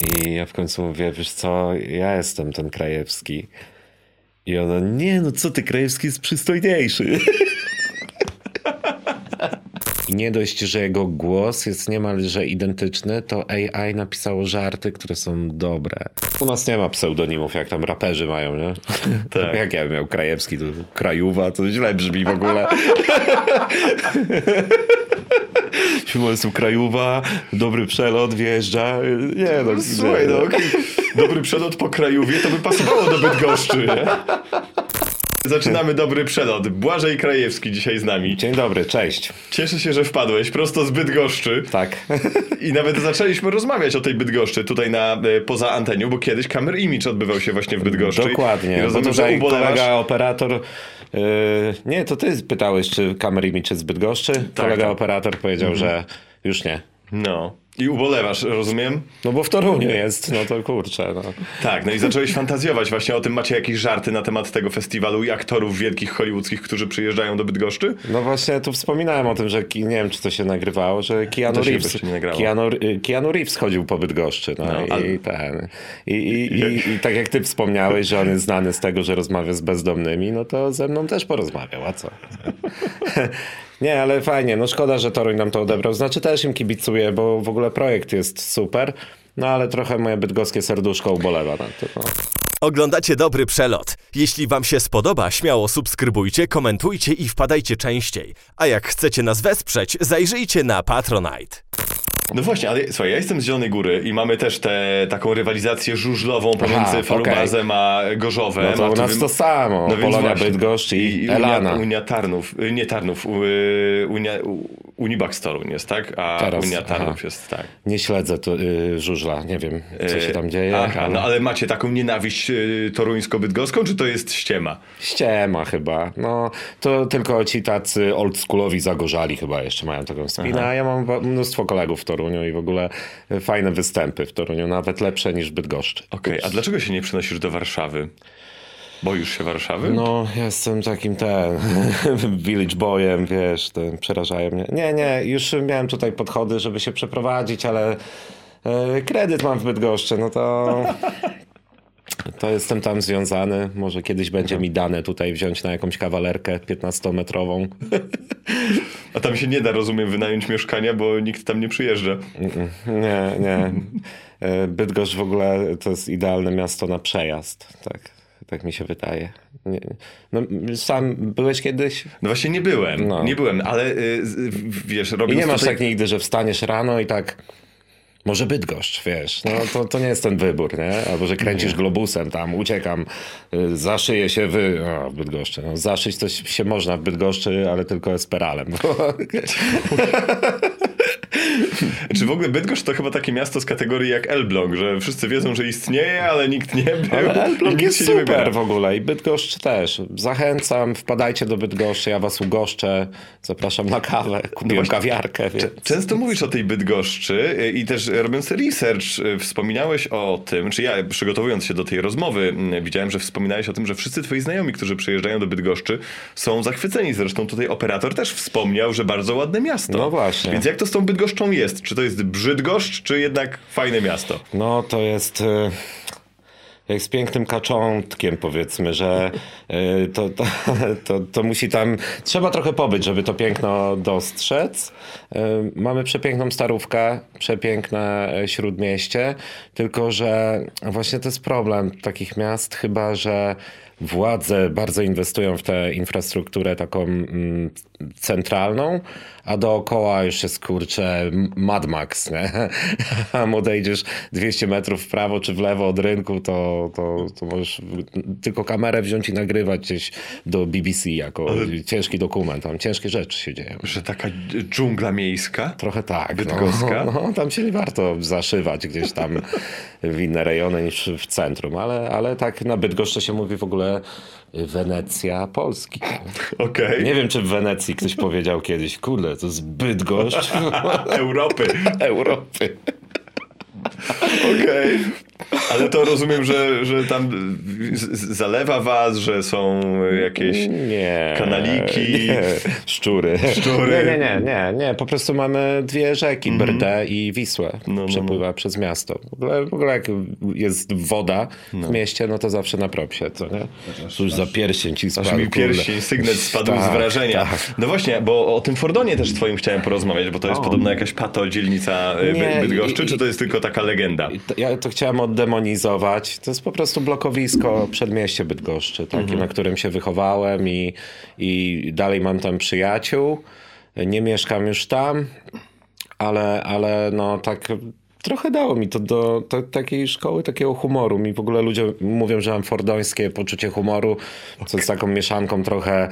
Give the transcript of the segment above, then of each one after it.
I ja w końcu mówię, wiesz co, ja jestem ten Krajewski. I ona, nie no co ty, Krajewski jest przystojniejszy. I nie dość, że jego głos jest niemalże identyczny, to AI napisało żarty, które są dobre. U nas nie ma pseudonimów, jak tam raperzy mają, nie? Tak. jak ja bym miał Krajewski, to Krajuwa, to źle brzmi w ogóle. Siłą jestem Krajuwa, dobry przelot, wjeżdża. Nie no, Słuchaj, no, okej. dobry przelot po Krajówie to by pasowało do Bydgoszczy, nie? Zaczynamy dobry przelot. Błażej Krajewski dzisiaj z nami. Dzień dobry, cześć. Cieszę się, że wpadłeś prosto z Bydgoszczy. Tak. I nawet zaczęliśmy rozmawiać o tej Bydgoszczy tutaj na, e, poza antenią, bo kiedyś Kamer Image odbywał się właśnie w Bydgoszczy. I Dokładnie, bo rozumiem, że tutaj ubolewasz. kolega operator... Yy, nie, to ty pytałeś, czy kamery mi czy z Bydgoszczy? kolega tak. operator powiedział, że już nie. No. I ubolewasz, rozumiem? No bo w Toruniu jest, no to kurczę. No. Tak, no i zacząłeś fantazjować właśnie o tym. Macie jakieś żarty na temat tego festiwalu i aktorów wielkich hollywoodzkich, którzy przyjeżdżają do Bydgoszczy? no właśnie tu wspominałem o tym, że nie wiem, czy to się nagrywało, że Keanu Reeves. Keanu, y, Keanu Reeves chodził po Bydgoszczy. No, No, i, ale- i, ten, i, i, i, I tak jak ty wspomniałeś, że on jest znany z tego, że rozmawia z bezdomnymi, no to ze mną też porozmawiał, a co? Nie, ale fajnie. No szkoda, że Toruń nam to odebrał. Znaczy też im kibicuję, bo w ogóle projekt jest super. No ale trochę moje bydgoskie serduszko ubolewa na tym. No. Oglądacie dobry przelot. Jeśli Wam się spodoba, śmiało subskrybujcie, komentujcie i wpadajcie częściej. A jak chcecie nas wesprzeć, zajrzyjcie na Patronite. No właśnie, ale słuchaj, ja jestem z Zielonej Góry i mamy też tę taką rywalizację żużlową pomiędzy. Falubazem a Gorzowem. No to a u tu nas wiem- to samo. No Polonia właśnie. Bydgoszcz i, Unia, Elana. Unia Tarnów, y, nie Tarnów, y, Unia, u- Unibax Toruń jest, tak? A Teraz, Unia Tarnów aha. jest, tak. Nie śledzę to, y, żużla, nie wiem co się tam dzieje. Aha, no ale macie taką nienawiść y, toruńsko-bydgoską, czy to jest ściema? Ściema chyba. No to tylko ci tacy oldschoolowi zagorzali chyba jeszcze mają taką spinę, a ja mam mnóstwo kolegów w Toruniu i w ogóle fajne występy w Toruniu, nawet lepsze niż w Bydgoszczy. Okej, a dlaczego się nie przenosisz do Warszawy? Boisz się Warszawy? No, jestem takim ten village boyem, wiesz, ten, przerażają mnie. Nie, nie, już miałem tutaj podchody, żeby się przeprowadzić, ale e, kredyt mam w Bydgoszczy, no to... To jestem tam związany. Może kiedyś będzie mi dane tutaj wziąć na jakąś kawalerkę 15-metrową. A tam się nie da, rozumiem, wynająć mieszkania, bo nikt tam nie przyjeżdża. Nie, nie. E, Bydgoszcz w ogóle to jest idealne miasto na przejazd. Tak, tak mi się wydaje. Nie, no, sam byłeś kiedyś? No właśnie nie byłem, No. nie byłem, ale y, wiesz, I robiąc nie masz tutaj... tak nigdy, że wstaniesz rano i tak. Może Bydgoszcz, wiesz, no to, to nie jest ten wybór, nie? Albo że kręcisz globusem tam, uciekam, y, zaszyję się wy... O, w Bydgoszczy. No, zaszyć to się można w Bydgoszczy, ale tylko esperalem. Czy w ogóle Bydgoszcz to chyba takie miasto z kategorii jak Elbląg, że wszyscy wiedzą, że istnieje, ale nikt nie był. Ale Elbląg jest super w ogóle i Bydgoszcz też. Zachęcam, wpadajcie do Bydgoszczy, ja was ugoszczę, zapraszam na kawę, kupiłem właśnie. kawiarkę. Więc... Często mówisz o tej Bydgoszczy i też robiąc research y, wspominałeś o tym, czy ja przygotowując się do tej rozmowy y, widziałem, że wspominałeś o tym, że wszyscy twoi znajomi, którzy przyjeżdżają do Bydgoszczy są zachwyceni. Zresztą tutaj operator też wspomniał, że bardzo ładne miasto. No właśnie. Więc jak to z tą Bydgoszczą jest? Czy to jest Brzydgoszcz, czy jednak fajne miasto? No to jest... y, Jak z pięknym kaczątkiem, powiedzmy, że y, to, to, to, to musi tam. Trzeba trochę pobyć, żeby to piękno dostrzec. Y, Mamy przepiękną starówkę, przepiękne e, śródmieście, tylko że właśnie to jest problem takich miast, chyba że władze bardzo inwestują w tę infrastrukturę taką mm, centralną, a dookoła już jest kurczę Mad Max, nie? A odejdziesz 200 metrów w prawo czy w lewo od rynku, to, to, to możesz tylko kamerę wziąć i nagrywać gdzieś do BBC jako ciężki dokument. Tam ciężkie rzeczy się dzieją. Że taka dżungla miejska? Trochę tak. Bydgoska? No, no, tam się nie warto zaszywać gdzieś tam w inne rejony niż w centrum, ale, ale tak na Bydgoszczy się mówi w ogóle Wenecja Polski. Okej. Nie wiem, czy w Wenecji ktoś powiedział kiedyś, kurde, to jest Bydgoszcz Europy. Europy. Okej. Ale to rozumiem, że, że tam z- zalewa was, że są jakieś Nie. kanaliki. Nie. Szczury. Szczury. Nie, nie, nie, nie, nie. Po prostu mamy dwie rzeki, Brdę i Wisłę. Mhm. no, no. Przepływa przez miasto. W ogóle, w ogóle jak jest woda w mieście, no to zawsze na propsie, co nie? Cóż za pierścień ci Aż spadł, mi kurde. pierścień, sygnet spadł z Tak, wrażenia. tak. No właśnie, bo o tym Fordonie też twoim chciałem porozmawiać, bo to jest O. podobno jakaś pato dzielnica Nie, Bydgoszczy, i- czy to jest tylko taka legenda? Ja to chciałem oddemonizować. To jest po prostu blokowisko przedmieście Bydgoszczy, takie, Mhm. na którym się wychowałem i, i dalej mam tam przyjaciół. Nie mieszkam już tam, ale, ale no tak trochę dało mi to do, do takiej szkoły, takiego humoru. Mi w ogóle ludzie mówią, że mam fordońskie poczucie humoru, co jest taką mieszanką trochę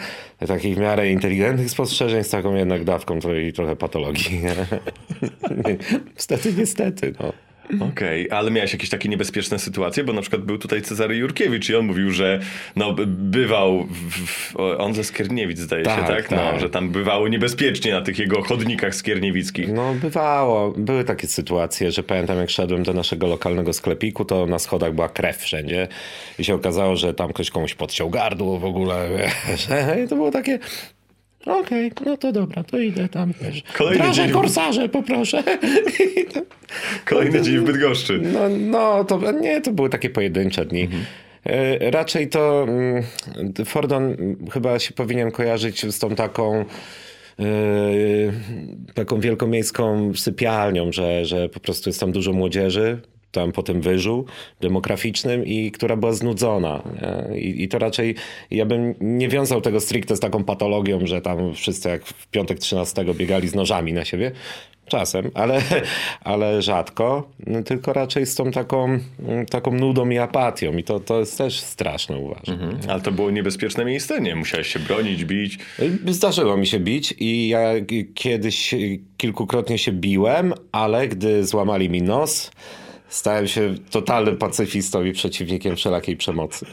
takich w miarę inteligentnych spostrzeżeń z taką jednak dawką i trochę patologii. niestety, niestety. No. Okej, ale miałeś jakieś takie niebezpieczne sytuacje, bo na przykład był tutaj Cezary Jurkiewicz i on mówił, że no, by- bywał, w, w, on ze Skierniewic zdaje się, Tak, tak? No, tak. że tam bywało niebezpiecznie na tych jego chodnikach skierniewickich. No bywało, były takie sytuacje, że pamiętam jak szedłem do naszego lokalnego sklepiku, to na schodach była krew wszędzie i się okazało, że tam ktoś komuś podciął gardło w ogóle, wiesz. I to było takie... Okej, no to dobra, to idę tam, wiesz. Kolejny Draże dzień. korsarze, poproszę. Kolejny dzień w Bydgoszczy. No, no to nie, to były takie pojedyncze dni. E, Raczej to mm, Fordon mm, chyba się powinien kojarzyć z tą taką e, taką wielkomiejską sypialnią, że, że po prostu jest tam dużo młodzieży, tam po tym wyżu demograficznym i która była znudzona. nie? I, I to raczej ja bym nie wiązał tego stricte z taką patologią, że tam wszyscy jak w piątek 13 biegali z nożami na siebie. Czasem, ale, ale rzadko, no, tylko raczej z tą taką, taką nudą i apatią. I to, to jest też straszne, uważam. Ale to było niebezpieczne miejsce, nie? Musiałeś się bronić, bić. Zdarzyło mi się bić i ja kiedyś kilkukrotnie się biłem, ale gdy złamali mi nos, stałem się totalnym pacyfistą i przeciwnikiem wszelakiej przemocy.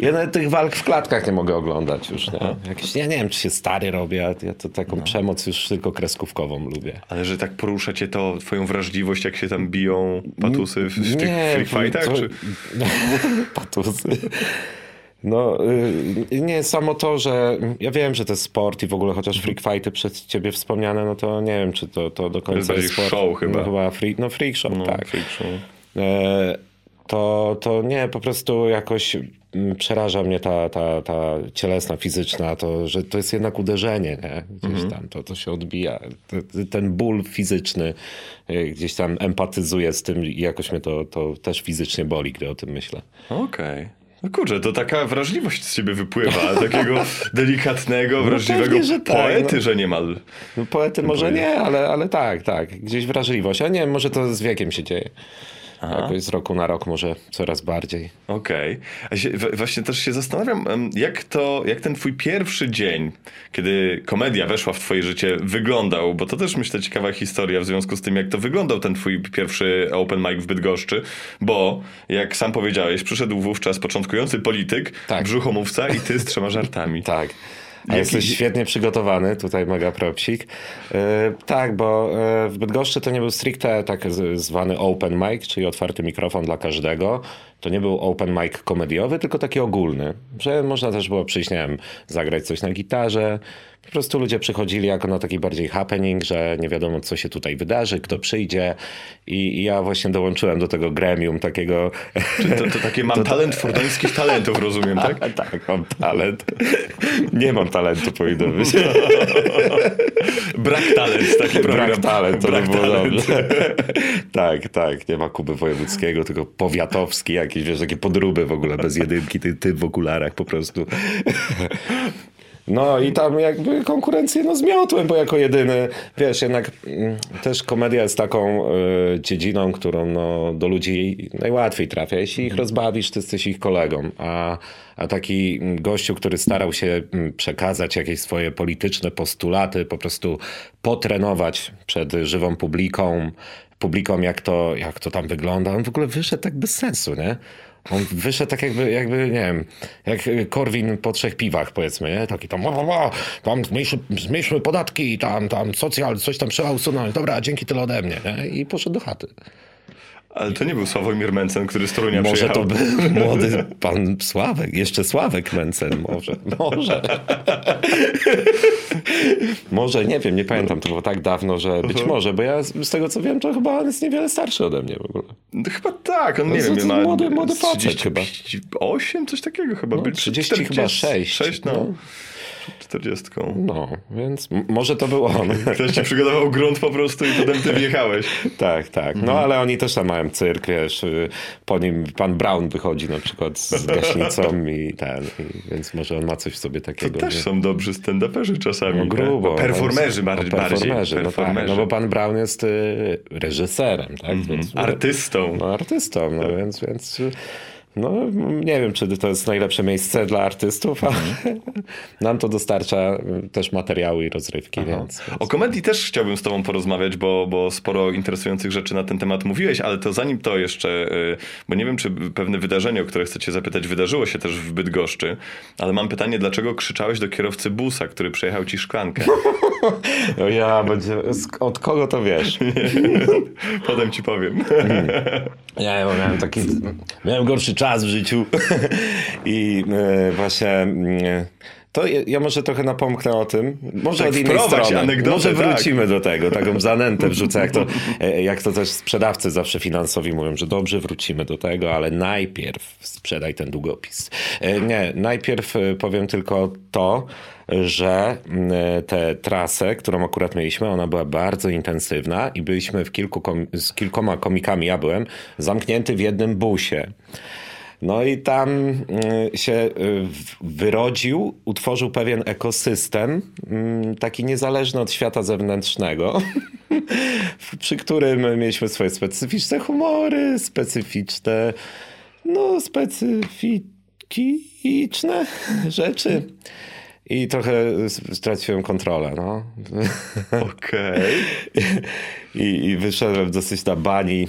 Ja nawet tych walk w klatkach nie mogę oglądać już. Nie? Jakieś, ja nie wiem, czy się stary robię, ja to taką przemoc już tylko kreskówkową lubię. Ale że tak porusza cię to, twoją wrażliwość, jak się tam biją patusy w, w tych Nie, free fightach? to- Czy... Patusy. No, y, nie, samo to, że ja wiem, że to jest sport i w ogóle chociaż freak fighty przez ciebie wspomniane, no to nie wiem, czy to, to do końca bardziej jest sport. show chyba. No, chyba freak, no freak show, No, tak. freak show. E, to, to nie, po prostu jakoś mm, przeraża mnie ta, ta, ta cielesna, fizyczna, to, że to jest jednak uderzenie, nie? Gdzieś Mhm. tam to, to się odbija. Te- Ten ból fizyczny e, gdzieś tam empatyzuję z tym i jakoś mnie to, to też fizycznie boli, gdy o tym myślę. Okej. No kurczę, to taka wrażliwość z ciebie wypływa, takiego delikatnego, wrażliwego pewnie, że tak, poety, no. że niemal. No, poety może nie, ale, ale tak, tak. Gdzieś wrażliwość. A nie może to z wiekiem się dzieje. Jakoś z roku na rok może coraz bardziej. Okej. Wa- właśnie też się zastanawiam, jak to, jak ten twój pierwszy dzień, kiedy komedia weszła w twoje życie, wyglądał, bo to też myślę ciekawa historia w związku z tym, jak to wyglądał ten twój pierwszy open mic w Bydgoszczy, bo jak sam powiedziałeś, przyszedł wówczas początkujący polityk, Tak. brzuchomówca i ty z trzema żartami. Tak. A Jaki- jesteś świetnie przygotowany, tutaj mega propsik. E, tak, bo e, w Bydgoszczy to nie był stricte tak zwany open mic, czyli otwarty mikrofon dla każdego. To nie był open mic komediowy, tylko taki ogólny, że można też było przyjść, nie wiem, zagrać coś na gitarze. Po prostu ludzie przychodzili jako na taki bardziej happening, że nie wiadomo, co się tutaj wydarzy, kto przyjdzie. I, i ja właśnie dołączyłem do tego gremium takiego... To, to takie mam talent fordońskich talentów, rozumiem, tak? A tak, mam talent. Nie mam talentu, powinno być. Brak talent, taki program. Brak talent, to Brak by było talent. dobrze. tak, tak. Nie ma Kuby Wojewódzkiego, tylko powiatowski jakieś, wiesz, takie podróby w ogóle bez jedynki, ty, ty w okularach po prostu. No i tam jakby konkurencję no zmiotłem, bo jako jedyny, wiesz, jednak mm, też komedia jest taką y, dziedziną, którą no, do ludzi najłatwiej trafia. Jeśli ich rozbawisz, to jesteś ich kolegą, a, a taki mm, gościu, który starał się mm, przekazać jakieś swoje polityczne postulaty, po prostu potrenować przed żywą publiką, publiką jak to, jak to tam wygląda, on w ogóle wyszedł tak bez sensu, nie? On wyszedł tak jakby, jakby, nie wiem, jak Korwin po trzech piwach, powiedzmy, nie? Taki tam, o, o, tam zmniejszy, podatki, tam, tam socjal, coś tam trzeba usunąć. Dobra, dzięki tyle ode mnie, nie? I poszedł do chaty. Ale to nie był Sławomir Mencen, który z Torunia Może przyjechał. to był młody pan Sławek, jeszcze Sławek Mencen, może, może. może, nie wiem, nie pamiętam, to było tak dawno, że być może, bo ja z tego co wiem, to chyba on jest niewiele starszy ode mnie w ogóle. No Chyba tak, on nie No, wiem, to ma młody- młody facet chyba. 8, coś takiego chyba. był. 30 chyba 6. 6, no. No. 40. No, więc może to był on. Ktoś ci przygotował grunt po prostu i potem ty wjechałeś. tak, tak. No ale oni też tam mają cyrk, wiesz, y, po nim pan Brown wychodzi na przykład z gaśnicą i ten, i, więc może on ma coś w sobie To takiego. też nie? są dobrzy stand-uperzy czasami. No tak? grubo. Bo Performerzy no, bardziej. performerzy, no tak, no bo pan Brown jest y, reżyserem, tak? Więc, Artystą. no artystą, no więc, więc y, no nie wiem, czy to jest najlepsze miejsce dla artystów, ale nam to dostarcza y, też materiały i rozrywki, więc... O komedii też chciałbym z tobą porozmawiać, bo, bo sporo interesujących rzeczy na ten temat mówiłeś, ale to zanim to jeszcze, y, bo nie wiem, czy pewne wydarzenie, o które chcę cię zapytać, wydarzyło się też w Bydgoszczy, ale mam pytanie, dlaczego krzyczałeś do kierowcy busa, który przejechał ci szklankę? No ja, będzie, od kogo to wiesz? Potem ci powiem. Ja, ja miałem taki, miałem gorszy czas w życiu i e, właśnie e, to ja, może trochę napomknę o tym, może Tak, od innej strony, anegdotę, może tak. wrócimy do tego, taką zanętę wrzucę, jak to, e, jak to też sprzedawcy zawsze finansowi mówią, że dobrze wrócimy do tego, ale najpierw sprzedaj ten długopis. Nie, najpierw powiem tylko to, że mm, tę trasę, którą akurat mieliśmy, ona była bardzo intensywna i byliśmy w kilku z kilkoma komikami, ja byłem, zamknięty w jednym busie. No i tam mm, się y, wyrodził, utworzył pewien ekosystem, mm, taki niezależny od świata zewnętrznego, przy którym mieliśmy swoje specyficzne humory, specyficzne, no specyficzne rzeczy. I trochę s- straciłem kontrolę, no. Okej. I, I wyszedłem dosyć na bani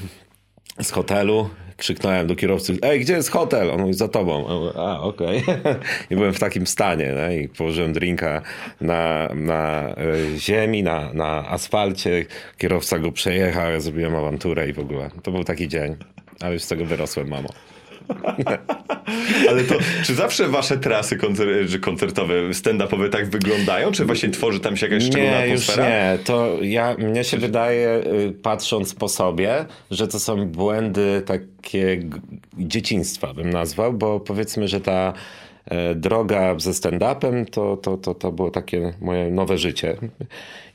z hotelu. Krzyknąłem do kierowcy, ej, gdzie jest hotel? On mówi, za tobą. A, okej. I byłem w takim stanie. Nie? I położyłem drinka na, na e, ziemi, na, na asfalcie. Kierowca go przejechał, ja zrobiłem awanturę i w ogóle. To był taki dzień. Ale już z tego wyrosłem, mamo. Ale to, czy zawsze wasze trasy koncer- koncertowe, stand-upowe tak wyglądają? Czy właśnie tworzy tam się jakaś szczególna Nie, już atmosfera? nie. To ja, mnie się wydaje, y, patrząc po sobie, że to są błędy takie dzieciństwa, bym nazwał, bo powiedzmy, że ta e, droga ze stand-upem to, to, to, to było takie moje nowe życie.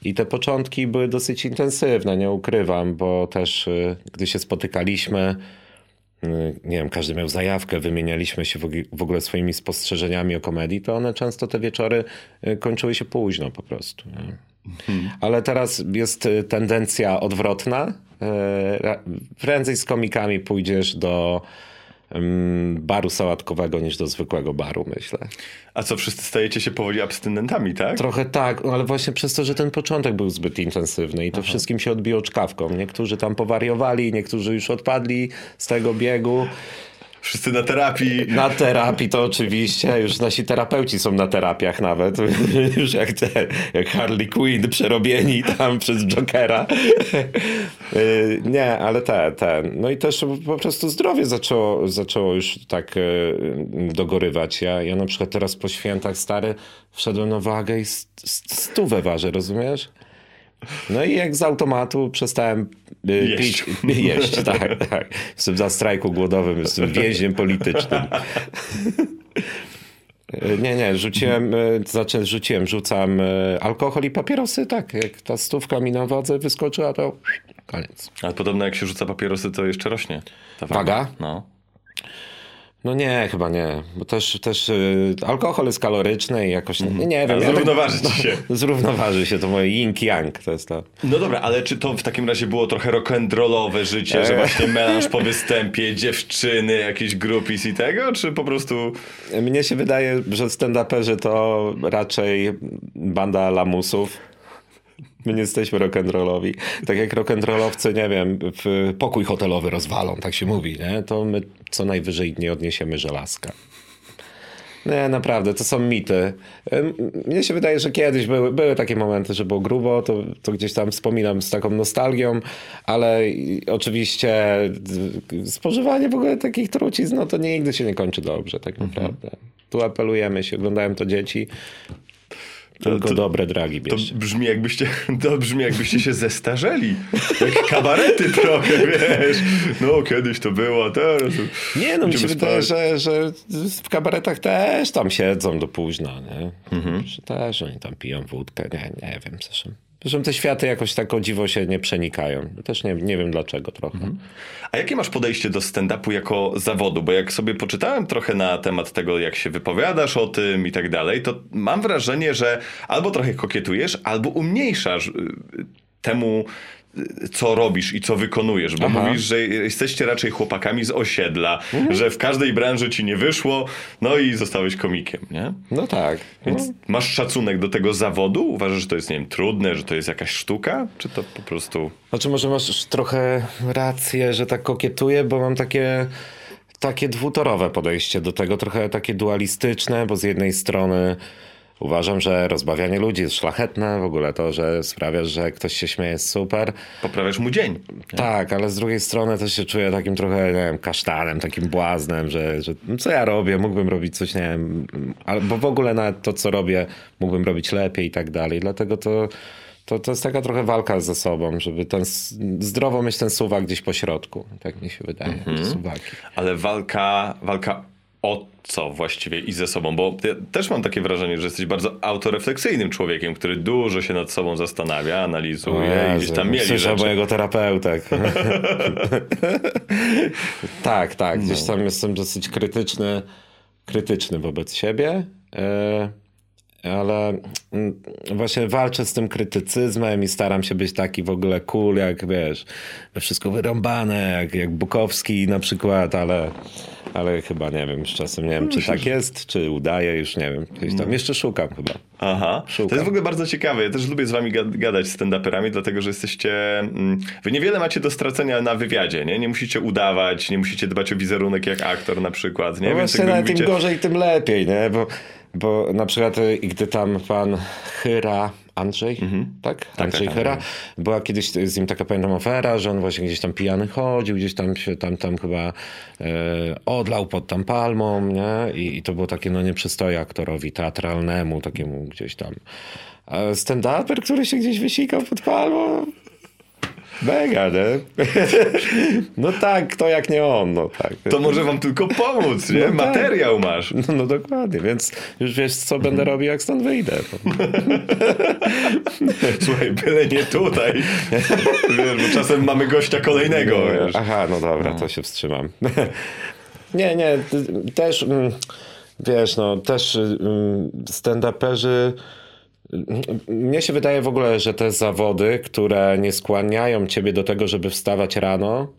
I te początki były dosyć intensywne, nie ukrywam, bo też y, gdy się spotykaliśmy, nie wiem, każdy miał zajawkę, wymienialiśmy się w ogóle- swoimi spostrzeżeniami o komedii, to one często te wieczory y, kończyły się późno po prostu. Nie? Ale teraz jest y, tendencja odwrotna. Y, Prędzej z komikami pójdziesz do baru sałatkowego niż do zwykłego baru, myślę. A co, wszyscy stajecie się powoli abstynentami, tak? Trochę tak, no ale właśnie przez to, że ten początek był zbyt intensywny i to wszystkim się odbiło czkawką. Niektórzy tam powariowali, niektórzy już odpadli z tego biegu. Wszyscy na terapii. Na terapii to oczywiście, już nasi terapeuci są na terapiach nawet, już jak, te, jak Harley Quinn przerobieni tam przez Jokera. Y, Nie, ale te, te. No i też po prostu zdrowie zaczęło, zaczęło już tak y, dogorywać. Ja, ja na przykład teraz po świętach stary wszedłem na wagę i st- st- stówę ważę, rozumiesz? No i jak z automatu przestałem y, Jeść. pić, jeść, tak, tak. Jestem za strajku głodowym, jestem więźniem politycznym. Y, Nie, nie, rzuciłem, y, znaczy rzuciłem, rzucam alkohol i papierosy, tak, jak ta stówka mi na wadze wyskoczyła, to koniec. Ale podobno jak się rzuca papierosy, to jeszcze rośnie. Ta Waga? No. No nie, chyba nie, bo też, też y, alkohol jest kaloryczny i jakoś, nie, nie wiem. Ja tak- zrównoważy ci się. Zrównoważy się, to moje yin-yang, to jest to. No dobra, ale czy to w takim razie było trochę rock'n'rollowe życie, że Eee. właśnie melanż po występie, dziewczyny, jakieś groupies i tego, czy po prostu... Mnie się wydaje, że stand-uperzy to raczej banda lamusów. My nie jesteśmy rock'n'rollowi. Tak jak rock'n'rollowcy, nie wiem, w pokój hotelowy rozwalą, tak się mówi, nie? To my co najwyżej nie odniesiemy żelazka. Nie, naprawdę, to są mity. Mnie się wydaje, że kiedyś były, były takie momenty, że było grubo, to, to gdzieś tam wspominam z taką nostalgią, ale oczywiście spożywanie w ogóle takich trucizn, no to nigdy się nie kończy dobrze, tak naprawdę. Tu apelujemy, się oglądają to dzieci, tylko to- dobre dragi To brzmi jakbyście, to brzmi jakbyście się zestarzeli. Jak kabarety trochę, wiesz. No, kiedyś to było, teraz... Nie, no mi się wydaje, że, że w kabaretach też tam siedzą do późna, nie? Że też oni tam piją wódkę, nie, nie wiem. Zresztą, zresztą te światy jakoś tak o dziwo się nie przenikają. Też nie, nie wiem dlaczego trochę. A jakie masz podejście do stand-upu jako zawodu? Bo jak sobie poczytałem trochę na temat tego, jak się wypowiadasz o tym i tak dalej, to mam wrażenie, że albo trochę kokietujesz, albo umniejszasz y, temu, co robisz i co wykonujesz. Bo Aha. mówisz, że jesteście raczej chłopakami z osiedla, że w każdej branży ci nie wyszło, no i zostałeś komikiem, nie? No tak. Więc No, masz szacunek do tego zawodu? Uważasz, że to jest, nie wiem, trudne, że to jest jakaś sztuka? Czy to po prostu... znaczy może masz trochę rację, że tak kokietuję, bo mam takie... Takie dwutorowe podejście do tego, trochę takie dualistyczne, bo z jednej strony uważam, że rozbawianie ludzi jest szlachetne, w ogóle to, że sprawiasz, że ktoś się śmieje jest super, Poprawiasz mu dzień. Tak, ale z drugiej strony też się czuję takim trochę, nie wiem, kasztanem, takim błaznem, że, że no co ja robię, mógłbym robić coś, nie wiem, albo w ogóle nawet to, co robię, mógłbym robić lepiej i tak dalej. Dlatego to, to, to jest taka trochę walka ze sobą, żeby ten, zdrowo mieć ten suwak gdzieś po środku. Tak mi się wydaje, te suwaki. Ale walka, walka o co właściwie i ze sobą? Bo ja też mam takie wrażenie, że jesteś bardzo autorefleksyjnym człowiekiem, który dużo się nad sobą zastanawia, analizuje i gdzieś tam mieli Słyszę rzeczy. mojego terapeutek. tak, tak. Gdzieś tam jestem dosyć krytyczny, krytyczny wobec siebie. e, Ale mm, właśnie walczę z tym krytycyzmem i staram się być taki w ogóle cool, jak wiesz, wszystko wyrąbane, jak, jak Bukowski na przykład, ale, ale chyba nie wiem, z czasem nie wiem, czy tak jest, czy udaje, już nie wiem. Gdzieś tam jeszcze szukam chyba. Aha, to Szukam. jest w ogóle bardzo ciekawe. Ja też lubię z wami gad- gadać z stand-uperami, dlatego że jesteście... mm, Wy niewiele macie do stracenia na wywiadzie, nie? Nie musicie udawać, nie musicie dbać o wizerunek jak aktor na przykład, nie? No Więc właśnie, nawet mówicie- im gorzej, tym lepiej, nie? Bo, bo na przykład y, gdy tam pan Hyra, Andrzej, tak? Andrzej tak, Hyra, tak. była kiedyś z nim taka pamiętam afera, że on właśnie gdzieś tam pijany chodził, gdzieś tam się tam, tam chyba e, odlał pod tam palmą, nie? I, I to było takie, no nie przystoje aktorowi teatralnemu, takiemu gdzieś tam. A stand-uper, który się gdzieś wysikał pod palmą, Mega, nie? No tak, kto jak nie on, no tak. To może wam tylko pomóc, nie? No tak. Materiał masz. No, no dokładnie, więc już wiesz, co będę robił, jak stąd wyjdę. Słuchaj, byle nie tutaj. Wiesz, bo czasem mamy gościa kolejnego, wiesz. Aha, no dobra, to się wstrzymam. nie, nie, też, mm, wiesz, no, też mm, stand-uperzy, mnie się wydaje w ogóle, że te zawody, które nie skłaniają ciebie do tego, żeby wstawać rano,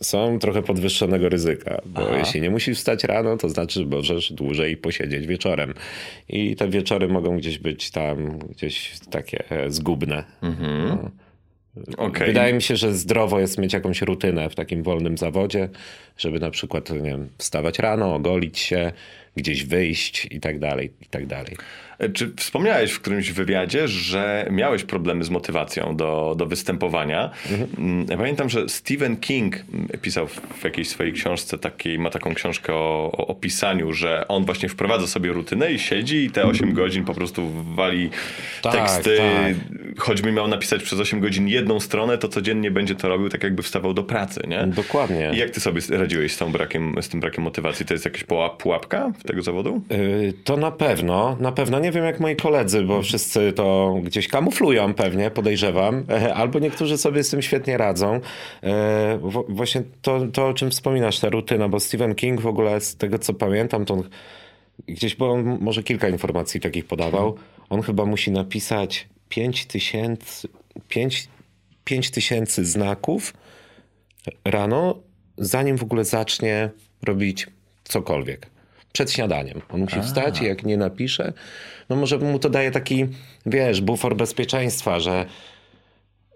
są trochę podwyższonego ryzyka, bo jeśli nie musisz wstać rano, to znaczy, że możesz dłużej posiedzieć wieczorem. I te wieczory mogą gdzieś być tam, gdzieś takie e, zgubne. No. Okej. Wydaje mi się, że zdrowo jest mieć jakąś rutynę w takim wolnym zawodzie, żeby na przykład, nie wiem, wstawać rano, ogolić się, gdzieś wyjść i tak dalej, i tak dalej. Czy wspomniałeś w którymś wywiadzie, że miałeś problemy z motywacją do, do występowania? Mm, Ja pamiętam, że Stephen King pisał w jakiejś swojej książce, takiej, ma taką książkę o, o, pisaniu, że on właśnie wprowadza sobie rutynę i siedzi i te 8 godzin po prostu wali Tak, teksty. tak. Choćby miał napisać przez 8 godzin jedną stronę, to codziennie będzie to robił tak jakby wstawał do pracy, nie? Dokładnie. I jak ty sobie radziłeś z, tą brakiem, z tym brakiem motywacji? To jest jakaś puła- pułapka tego zawodu? Yy, To na pewno, na pewno. Nie wiem jak moi koledzy, bo wszyscy to gdzieś kamuflują pewnie, podejrzewam. Albo niektórzy sobie z tym świetnie radzą. Wo- Właśnie to, to, o czym wspominasz, ta rutyna, bo Stephen King w ogóle z tego co pamiętam, to gdzieś, bo on może kilka informacji takich podawał. On chyba musi napisać 5 tysięcy, 5, 5 tysięcy znaków rano, zanim w ogóle zacznie robić cokolwiek. Przed śniadaniem. On musi wstać i jak nie napisze, no może mu to daje taki, wiesz, bufor bezpieczeństwa, że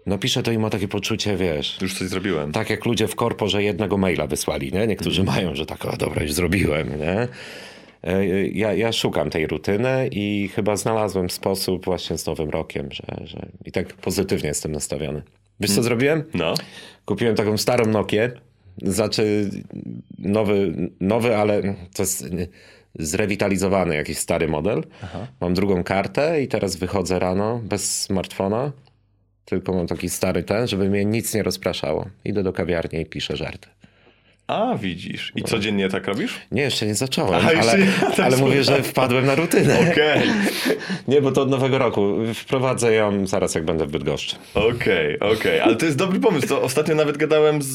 napisze to i ma takie poczucie, wiesz, Już coś zrobiłem. tak jak ludzie w korpo, że jednego maila wysłali, nie? Niektórzy mają, że tak, o dobra, już zrobiłem, nie? e, ja, ja szukam tej rutyny i chyba znalazłem sposób właśnie z Nowym Rokiem, że, że i tak pozytywnie jestem nastawiony. Wiesz co zrobiłem? No. Kupiłem taką starą Nokię, znaczy nowy, nowy, ale to jest zrewitalizowany jakiś stary model. Mam drugą kartę i teraz wychodzę rano bez smartfona, tylko mam taki stary ten, żeby mnie nic nie rozpraszało. Idę do kawiarni i piszę żarty. A, widzisz. I codziennie tak robisz? Nie, jeszcze nie zacząłem, jeszcze ale, nie, tak ale mówię, że wpadłem na rutynę. Okej, Nie, bo to od nowego roku. Wprowadzę ją zaraz, jak będę w Bydgoszczy. okej, okej. Ale to jest dobry pomysł. To ostatnio nawet gadałem z,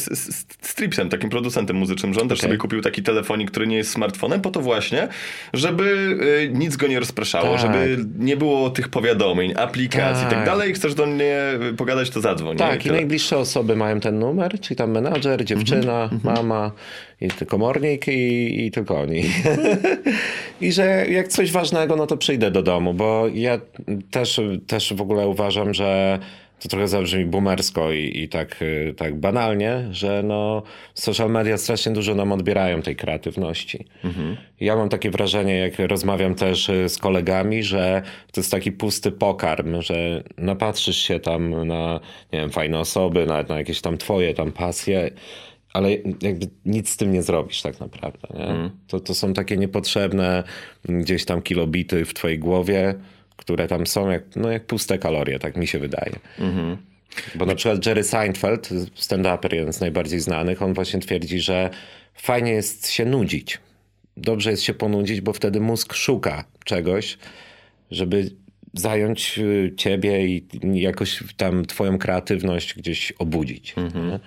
z, z Stripsem, takim producentem muzycznym, że on też sobie kupił taki telefonik, który nie jest smartfonem, po to właśnie, żeby y, nic go nie rozpraszało, Tak. żeby nie było tych powiadomień, aplikacji i tak Tak. dalej. Chcesz do mnie pogadać, to zadzwoń. nie? Tak, i tyle. najbliższe osoby mają ten numer, czyli tam menadżer, dziewczyna, mama, i ty- komornik i, i tylko oni. I że jak coś ważnego, no to przyjdę do domu, bo ja też, też w ogóle uważam, że to trochę zabrzmi boomersko i, i tak, y, tak banalnie, że no social media strasznie dużo nam odbierają tej kreatywności. Ja mam takie wrażenie, jak rozmawiam też y, z kolegami, że to jest taki pusty pokarm, że napatrzysz się tam na, nie wiem, fajne osoby, na, na jakieś tam twoje tam pasje, ale jakby nic z tym nie zrobisz tak naprawdę. Nie? To, to są takie niepotrzebne mm, gdzieś tam kilobity w twojej głowie, które tam są jak, no jak puste kalorie, tak mi się wydaje. Bo na przykład Jerry Seinfeld, stand-uper, jeden z najbardziej znanych, on właśnie twierdzi, że fajnie jest się nudzić. Dobrze jest się ponudzić, bo wtedy mózg szuka czegoś, żeby zająć y, ciebie i jakoś tam twoją kreatywność gdzieś obudzić. nie?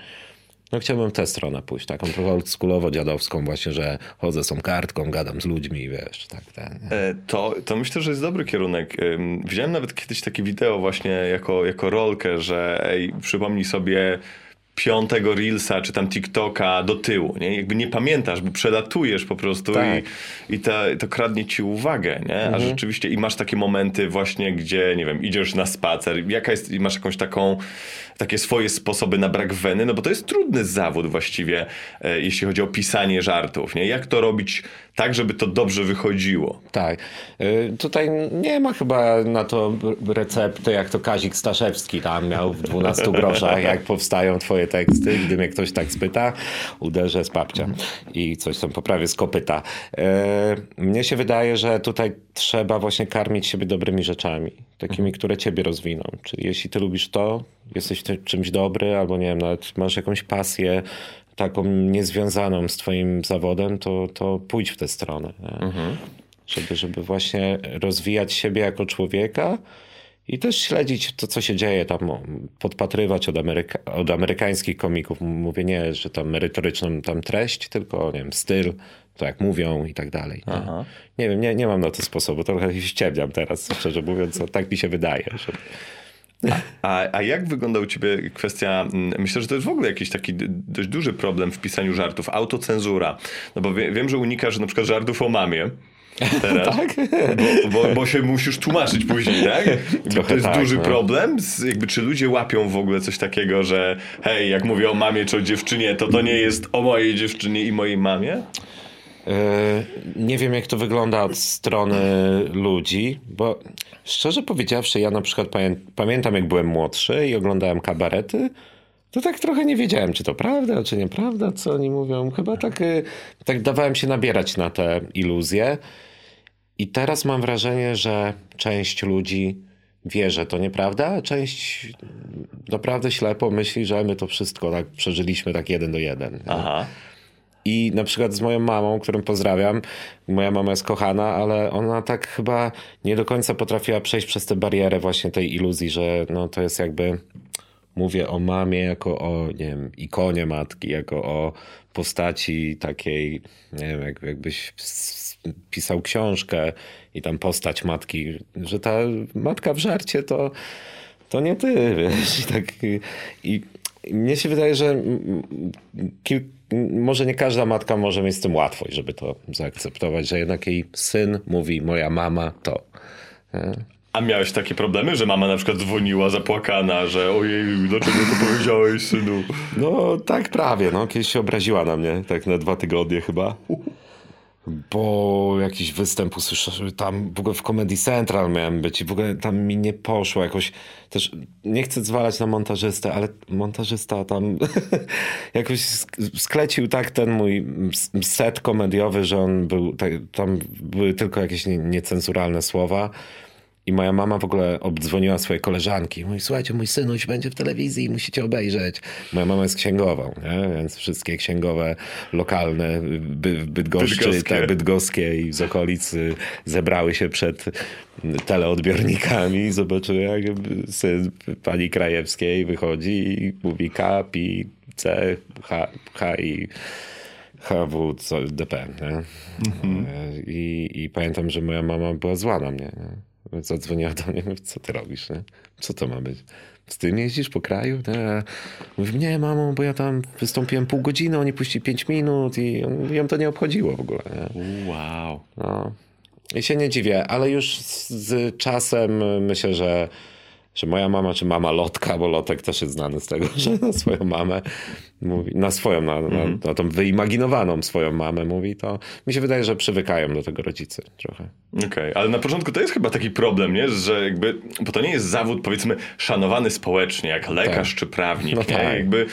No chciałbym w tę stronę pójść, taką trochę oldschoolowo dziadowską właśnie, że chodzę z tą kartką, gadam z ludźmi, wiesz, tak, ten. nie? E, To, to myślę, że jest dobry kierunek. Widziałem nawet kiedyś takie wideo właśnie jako, jako rolkę, że ej, przypomnij sobie piątego Reelsa czy tam TikToka do tyłu, nie? Jakby nie pamiętasz, bo przelatujesz po prostu Tak. i, i ta, to kradnie ci uwagę, nie? A rzeczywiście i masz takie momenty właśnie, gdzie, nie wiem, idziesz na spacer, jaka jest, i masz jakąś taką, takie swoje sposoby na brak weny, no bo to jest trudny zawód właściwie, e, jeśli chodzi o pisanie żartów, nie? Jak to robić tak, żeby to dobrze wychodziło? Tak. Y, Tutaj nie ma chyba na to recepty, jak to Kazik Staszewski tam miał w 12 groszach, jak powstają twoje teksty. Gdy mnie ktoś tak spyta, uderzę z papcia i coś tam poprawię z kopyta. Y, Mnie się wydaje, że tutaj trzeba właśnie karmić siebie dobrymi rzeczami, takimi, które ciebie rozwiną. Czyli jeśli ty lubisz to, jesteś czymś dobry, albo nie wiem, nawet masz jakąś pasję, taką niezwiązaną z twoim zawodem, to, to pójdź w tę stronę. nie? żeby, żeby właśnie rozwijać siebie jako człowieka i też śledzić to, co się dzieje tam, podpatrywać od, Ameryka, od amerykańskich komików. Mówię nie, że tam merytoryczną tam treść, tylko nie wiem, styl, to jak mówią i tak dalej. Nie, nie wiem, nie, nie mam na to sposobu, trochę się ściemniam teraz, szczerze mówiąc, tak mi się wydaje. Że... A, a jak wygląda u ciebie kwestia, mm, myślę, że to jest w ogóle jakiś taki dość duży problem w pisaniu żartów, autocenzura. No bo wie, wiem, że unikasz na przykład żartów o mamie. Teraz, Tak? bo, bo, bo się musisz tłumaczyć później, tak? Trochę to jest tak, duży no. problem. Z, jakby, czy ludzie łapią w ogóle coś takiego, że hej, jak mówię o mamie czy o dziewczynie, to to nie jest o mojej dziewczynie i mojej mamie? E, Nie wiem, jak to wygląda od strony ludzi, bo szczerze powiedziawszy, ja na przykład pamię- pamiętam, jak byłem młodszy i oglądałem kabarety, to tak trochę nie wiedziałem, czy to prawda, czy nieprawda, co oni mówią. Chyba tak, e, tak dawałem się nabierać na te iluzje. I teraz mam wrażenie, że część ludzi wie, że to nieprawda, a część naprawdę ślepo myśli, że my to wszystko tak przeżyliśmy tak jeden do jeden. nie? I na przykład z moją mamą, którą pozdrawiam, moja mama jest kochana, ale ona tak chyba nie do końca potrafiła przejść przez tę barierę właśnie tej iluzji, że no to jest jakby, mówię o mamie jako o, nie wiem, ikonie matki, jako o postaci takiej, nie wiem, jak, jakbyś pisał książkę i tam postać matki, że ta matka w żarcie to, to nie ty, wiesz, i tak i, i mnie się wydaje, że może nie każda matka może mieć z tym łatwość, żeby to zaakceptować, że jednak jej syn mówi, moja mama to. A miałeś takie problemy, że mama na przykład dzwoniła zapłakana, że ojej, dlaczego to powiedziałeś, synu? No tak prawie, no kiedyś się obraziła na mnie, tak na dwa tygodnie chyba. Bo jakiś występ usłyszałem, tam w ogóle w Comedy Central miałem być i w ogóle tam mi nie poszło jakoś, też nie chcę zwalać na montażystę, ale montażysta tam jakoś sk- sklecił tak ten mój set komediowy, że on był, tam były tylko jakieś nie- niecenzuralne słowa. I moja mama w ogóle obdzwoniła swojej koleżanki. Mówi, słuchajcie, mój synuś będzie w telewizji, musicie obejrzeć. Moja mama jest księgową, nie? więc wszystkie księgowe lokalne by, w Bydgoszczy, Bydgoskie. tak, bydgoskie i z okolic zebrały się przed teleodbiornikami i zobaczyły, jak syn pani Krajewskiej wychodzi i mówi K, P, C, H, H i HW, co, DP. Nie? I, I pamiętam, że moja mama była zła na mnie. Nie? Zadzwoniła do mnie, mówi, co ty robisz? Nie? Co to ma być? Z tym jeździsz po kraju? Nie. Mówi, nie mamo, bo ja tam wystąpiłem pół godziny, oni puścili pięć minut i on- ją to nie obchodziło w ogóle. Nie? Wow. No. I się nie dziwię, ale już z, z czasem myślę, że, że moja mama, czy mama Lotka, bo Lotek też jest znany z tego, że na swoją mamę mówi, na swoją, na, na, na tą wyimaginowaną swoją mamę mówi, to mi się wydaje, że przywykają do tego rodzice trochę. Okej, ale na początku to jest chyba taki problem, nie? Że jakby, bo to nie jest zawód powiedzmy szanowany społecznie, jak lekarz czy prawnik, No nie? tak. Jakby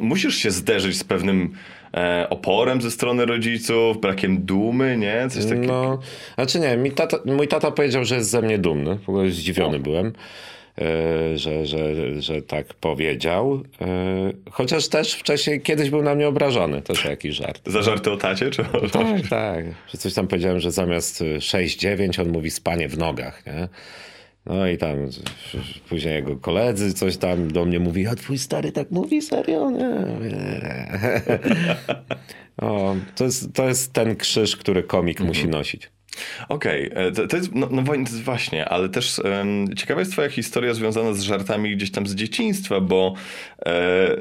musisz się zderzyć z pewnym e, oporem ze strony rodziców, brakiem dumy, nie? Coś takiego. No, znaczy nie, mi tata, mój tata powiedział, że jest ze mnie dumny, w ogóle zdziwiony byłem. E, Że, że, że tak powiedział. E, Chociaż też wcześniej kiedyś był na mnie obrażony. To jest jakiś żart. Za żarty o tacie, czy o Tak, tak. Że coś tam powiedziałem, że zamiast y, 6-9 on mówi spanie w nogach, nie? No i tam później jego koledzy coś tam do mnie mówi, a twój stary tak mówi, serio? Nie. nie. o, to, jest, to jest ten krzyż, który komik musi nosić. Okej, e, to, to jest, no, no właśnie, ale też em, ciekawa jest twoja historia związana z żartami gdzieś tam z dzieciństwa, bo e,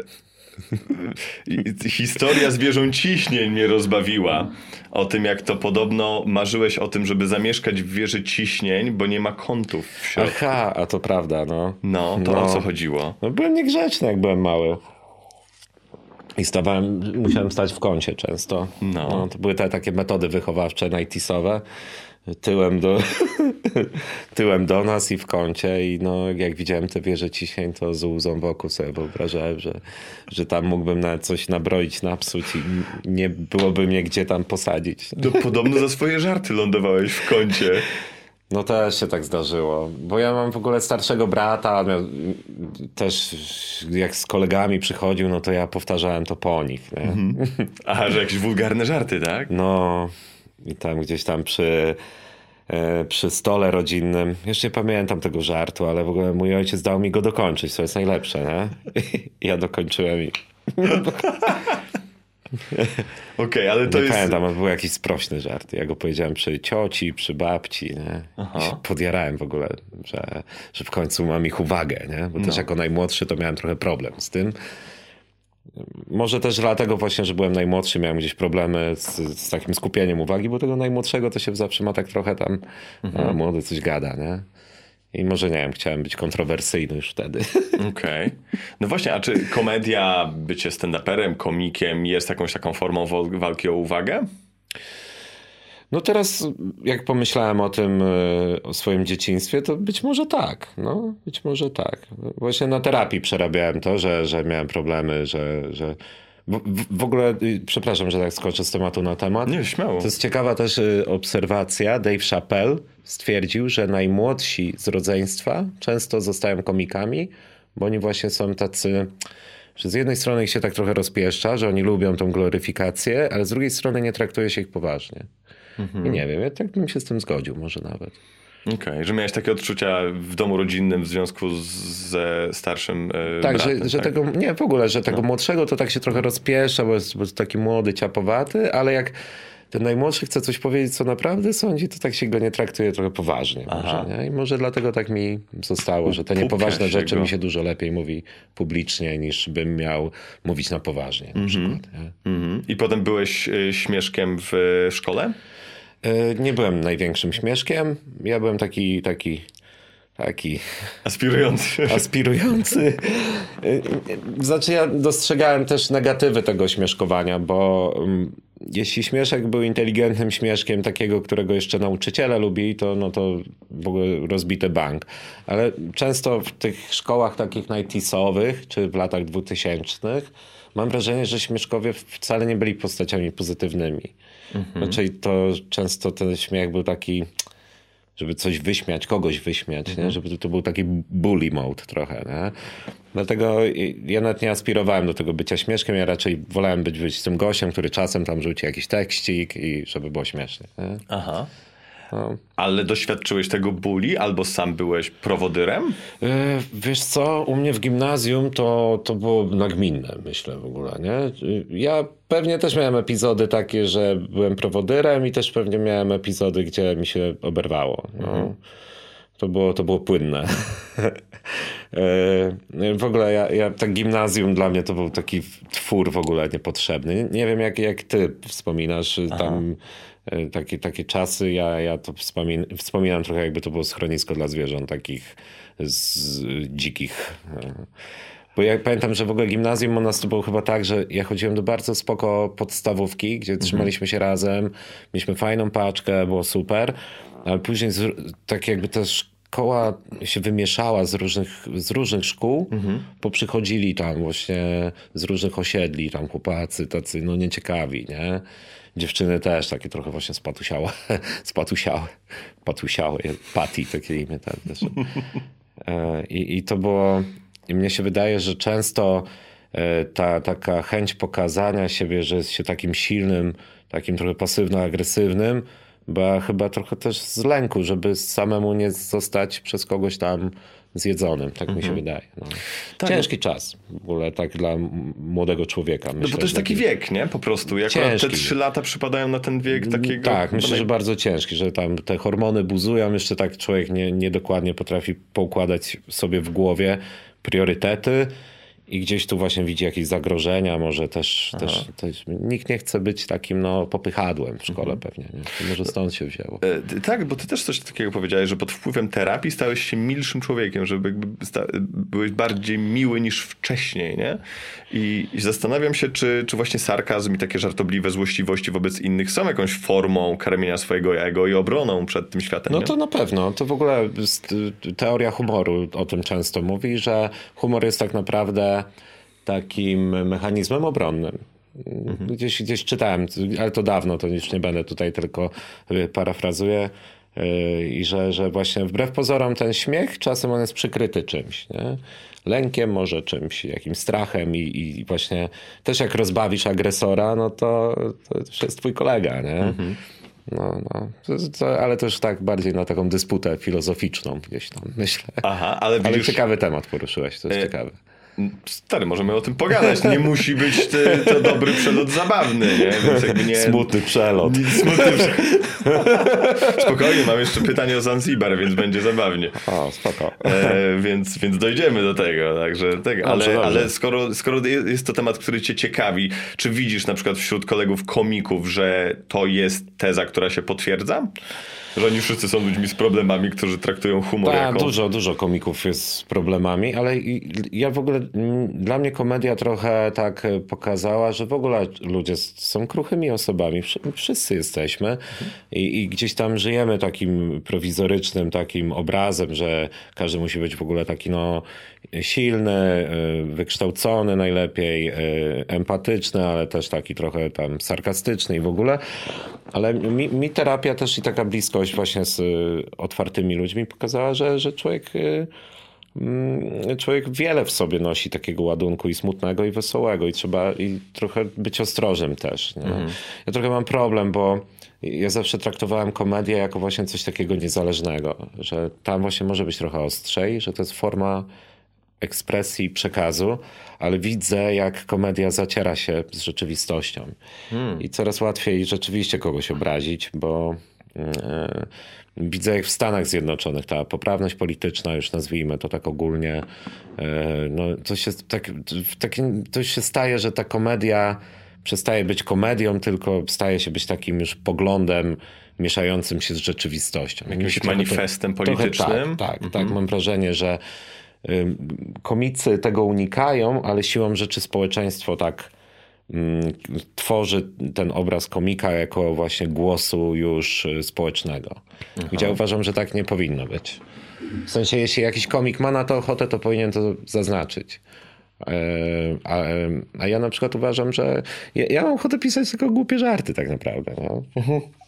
historia zwierząt ciśnień mnie rozbawiła. O tym, jak to podobno marzyłeś o tym, żeby zamieszkać w wieży ciśnień, bo nie ma kątów w środku. Aha, a to prawda, no. No, to No. o co chodziło? No byłem niegrzeczny, jak byłem mały. I stawałem, musiałem stać w kącie często. No. to były te takie metody wychowawcze najtisowe. Tyłem do, tyłem do nas i w kącie. I no, jak widziałem te wieże ciśnień, to z łzą wokół sobie wyobrażałem, że, że tam mógłbym nawet coś nabroić, napsuć i nie byłoby mnie gdzie tam posadzić. To podobno za swoje żarty lądowałeś w kącie. No też się tak zdarzyło, bo ja mam w ogóle starszego brata, też jak z kolegami przychodził, no to ja powtarzałem to po nich, nie? Aha, że jakieś wulgarne żarty, tak? No i tam gdzieś tam przy, e, przy stole rodzinnym, jeszcze nie pamiętam tego żartu, ale w ogóle mój ojciec dał mi go dokończyć, co jest najlepsze, nie? I ja dokończyłem i Okej, ale to nie jest... pamiętam, był jakiś sprośny żart. Ja go powiedziałem przy cioci, przy babci, nie? I się podjarałem w ogóle, że, że w końcu mam ich uwagę, nie? Bo No. też jako najmłodszy to miałem trochę problem z tym. Może też dlatego właśnie, że byłem najmłodszy, miałem gdzieś problemy z, z takim skupieniem uwagi, bo tego najmłodszego to się zawsze ma tak trochę tam, Mhm. a, młody coś gada, nie? I może nie wiem, chciałem być kontrowersyjny już wtedy. Okej. No właśnie, a czy komedia, bycie stand-uperem, komikiem jest jakąś taką formą walki o uwagę? No teraz, jak pomyślałem o tym, y, o swoim dzieciństwie, to być może tak. No, być może tak. Właśnie na terapii przerabiałem to, że, że miałem problemy, że... że... W, w- w ogóle, y, przepraszam, że tak skoczę z tematu na temat. Nie, śmiało. To jest ciekawa też y, obserwacja. Dave Chappelle stwierdził, że najmłodsi z rodzeństwa często zostają komikami, bo oni właśnie są tacy, że z jednej strony ich się tak trochę rozpieszcza, że oni lubią tą gloryfikację, ale z drugiej strony nie traktuje się ich poważnie. I nie wiem, ja tak bym się z tym zgodził może nawet. Okej, że miałeś takie odczucia w domu rodzinnym w związku z, ze starszym e, Tak, bratem, że, że tego, nie w ogóle, że tego młodszego to tak się trochę rozpiesza, bo jest, bo jest taki młody, ciapowaty, ale jak ten najmłodszy chce coś powiedzieć, co naprawdę sądzi, to tak się go nie traktuje trochę poważnie. Może, nie? I może dlatego tak mi zostało, że te niepoważne rzeczy go. mi się dużo lepiej mówi publicznie, niż bym miał mówić na poważnie na przykład. Nie? Mhm. I potem byłeś e, śmieszkiem w szkole? E, Nie byłem największym śmieszkiem. Ja byłem taki, taki, taki Aspirujący. aspirujący. Y, Znaczy ja dostrzegałem też negatywy tego śmieszkowania, bo mm, jeśli śmieszek był inteligentnym śmieszkiem, takiego, którego jeszcze nauczyciele lubili, to, no to w ogóle rozbity bank. Ale często w tych szkołach takich najtisowych, czy w latach dwutysięcznych, mam wrażenie, że śmieszkowie wcale nie byli postaciami pozytywnymi. Mhm. Raczej to często ten śmiech był taki żeby coś wyśmiać, kogoś wyśmiać, mhm. nie? żeby to był taki bully mode trochę. Nie? Dlatego ja nawet nie aspirowałem do tego bycia śmieszkiem, ja raczej wolałem być, być tym gościem, który czasem tam rzuci jakiś tekścik i żeby było śmiesznie. Nie? Aha. No. Ale doświadczyłeś tego bóli albo sam byłeś prowodyrem? Yy, wiesz co, u mnie w gimnazjum to, to było nagminne, myślę w ogóle, nie? Ja pewnie też miałem epizody takie, że byłem prowodyrem i też pewnie miałem epizody, gdzie mi się oberwało. No. Mhm. To było, to było płynne. Yy, w ogóle ja, ja, tak gimnazjum dla mnie to był taki twór w ogóle niepotrzebny. Nie, wiem jak, jak ty wspominasz Aha. tam E, takie, takie czasy. Ja, ja to wspomin wspominam trochę, jakby to było schronisko dla zwierząt, takich z, dzikich. E, bo ja pamiętam, że w ogóle gimnazjum u nas to było chyba tak, że ja chodziłem do bardzo spoko podstawówki, gdzie mhm. trzymaliśmy się razem, mieliśmy fajną paczkę, było super, ale później z, tak jakby też szkoła się wymieszała z różnych, z różnych szkół, mhm. poprzychodzili tam właśnie z różnych osiedli, tam chłopacy tacy no nieciekawi, nie? Dziewczyny też takie trochę właśnie spatusiałe, spatusiałe, patusiałe, Pati takie imię tam też. E, I, I to było, i mnie się wydaje, że często e, ta taka chęć pokazania siebie, że jest się takim silnym, takim trochę pasywno-agresywnym, bo chyba trochę też z lęku, żeby samemu nie zostać przez kogoś tam zjedzonym, tak mi się mhm. wydaje. No. Tak. Ciężki czas w ogóle tak dla młodego człowieka. Myślę, no bo to jest taki wiek, nie? Po prostu. Jak te trzy lata przypadają na ten wiek mm, takiego... Tak, myślę, że bardzo ciężki, że tam te hormony buzują, jeszcze tak człowiek nie, niedokładnie potrafi poukładać sobie w głowie priorytety, i gdzieś tu właśnie widzi jakieś zagrożenia, może też, też, też, nikt nie chce być takim no, popychadłem w szkole mhm. pewnie. Nie? Może stąd się wzięło. E, tak, bo ty też coś takiego powiedziałeś, że pod wpływem terapii stałeś się milszym człowiekiem, że byłeś bardziej miły niż wcześniej, nie? I, I, zastanawiam się, czy, czy właśnie sarkazm i takie żartobliwe złośliwości wobec innych są jakąś formą karmienia swojego ego i obroną przed tym światem. No nie? to na pewno. To w ogóle teoria humoru o tym często mówi, że humor jest tak naprawdę takim mechanizmem obronnym. Mhm. Gdzieś, gdzieś czytałem, ale to dawno, to już nie będę tutaj tylko y, parafrazuję. Y, I że, że właśnie wbrew pozorom ten śmiech czasem on jest przykryty czymś. Nie? Lękiem, może czymś, jakimś strachem i, i właśnie też jak rozbawisz agresora, no to, to już jest twój kolega. Nie? Mhm. No, no. To, to, ale już tak bardziej na taką dysputę filozoficzną gdzieś tam, myślę. Aha, ale, widzisz... ale ciekawy temat poruszyłeś, to jest e... ciekawe. Stary, możemy o tym pogadać. Nie musi być ty, to dobry przelot zabawny, nie? Więc jakby nie... Smutny przelot. Smutny przelot. Spokojnie, mam jeszcze pytanie o Zanzibar, więc będzie zabawnie. O, spoko. E, więc, więc dojdziemy do tego. Także tego. Ale, dobrze, ale skoro, skoro jest to temat, który cię ciekawi, czy widzisz na przykład wśród kolegów komików, że to jest teza, która się potwierdza? Że oni wszyscy są ludźmi z problemami, którzy traktują humor Ta, jako... Dużo, dużo komików jest z problemami, ale ja w ogóle, dla mnie komedia trochę tak e, pokazała, że w ogóle ludzie są kruchymi osobami. Wszyscy jesteśmy I, i gdzieś tam żyjemy takim prowizorycznym takim obrazem, że każdy musi być w ogóle taki no silny, e, wykształcony najlepiej, e, empatyczny, ale też taki trochę tam sarkastyczny i w ogóle. Ale mi, mi terapia też i taka bliskość właśnie z otwartymi ludźmi pokazała, że, że człowiek e, mm, człowiek wiele w sobie nosi takiego ładunku i smutnego i wesołego i trzeba i trochę być ostrożnym też. Mhm. Ja trochę mam problem, bo ja zawsze traktowałem komedię jako właśnie coś takiego niezależnego, że tam właśnie może być trochę ostrzej, że to jest forma ekspresji przekazu, ale widzę, jak komedia zaciera się z rzeczywistością. Hmm. I coraz łatwiej rzeczywiście kogoś obrazić, bo e, widzę, jak w Stanach Zjednoczonych ta poprawność polityczna, już nazwijmy to tak ogólnie, e, no, to, się, tak, tak, to się staje, że ta komedia przestaje być komedią, tylko staje się być takim już poglądem mieszającym się z rzeczywistością. Jakimś manifestem politycznym? Tak, tak, tak, mhm. tak. Mam wrażenie, że komicy tego unikają, ale siłą rzeczy społeczeństwo tak mm, tworzy ten obraz komika jako właśnie głosu już y, społecznego. Gdzie uważam, że tak nie powinno być. W sensie, jeśli jakiś komik ma na to ochotę, to powinien to zaznaczyć. E, A, a ja na przykład uważam, że ja, ja mam ochotę pisać tylko głupie żarty tak naprawdę. No.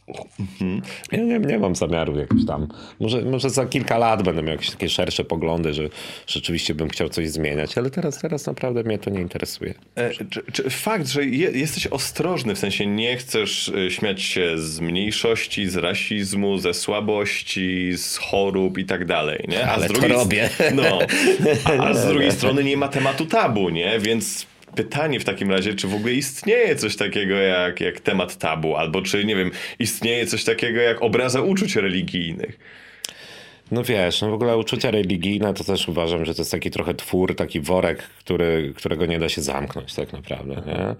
Ja nie, nie mam zamiaru jakoś tam. Może, może za kilka lat będę miał jakieś takie szersze poglądy, że rzeczywiście bym chciał coś zmieniać, ale teraz, teraz naprawdę mnie to nie interesuje. E, czy, czy fakt, że je, jesteś ostrożny, w sensie nie chcesz e, śmiać się z mniejszości, z rasizmu, ze słabości, z chorób i tak dalej, nie? A Ale z drugiej, robię. No, a, a z drugiej strony nie ma tematu tabu, nie? Więc pytanie w takim razie, czy w ogóle istnieje coś takiego jak, jak temat tabu, albo czy, nie wiem, istnieje coś takiego jak obraza uczuć religijnych. No wiesz, no w ogóle uczucia religijne to też uważam, że to jest taki trochę twór, taki worek, który, którego nie da się zamknąć tak naprawdę, nie?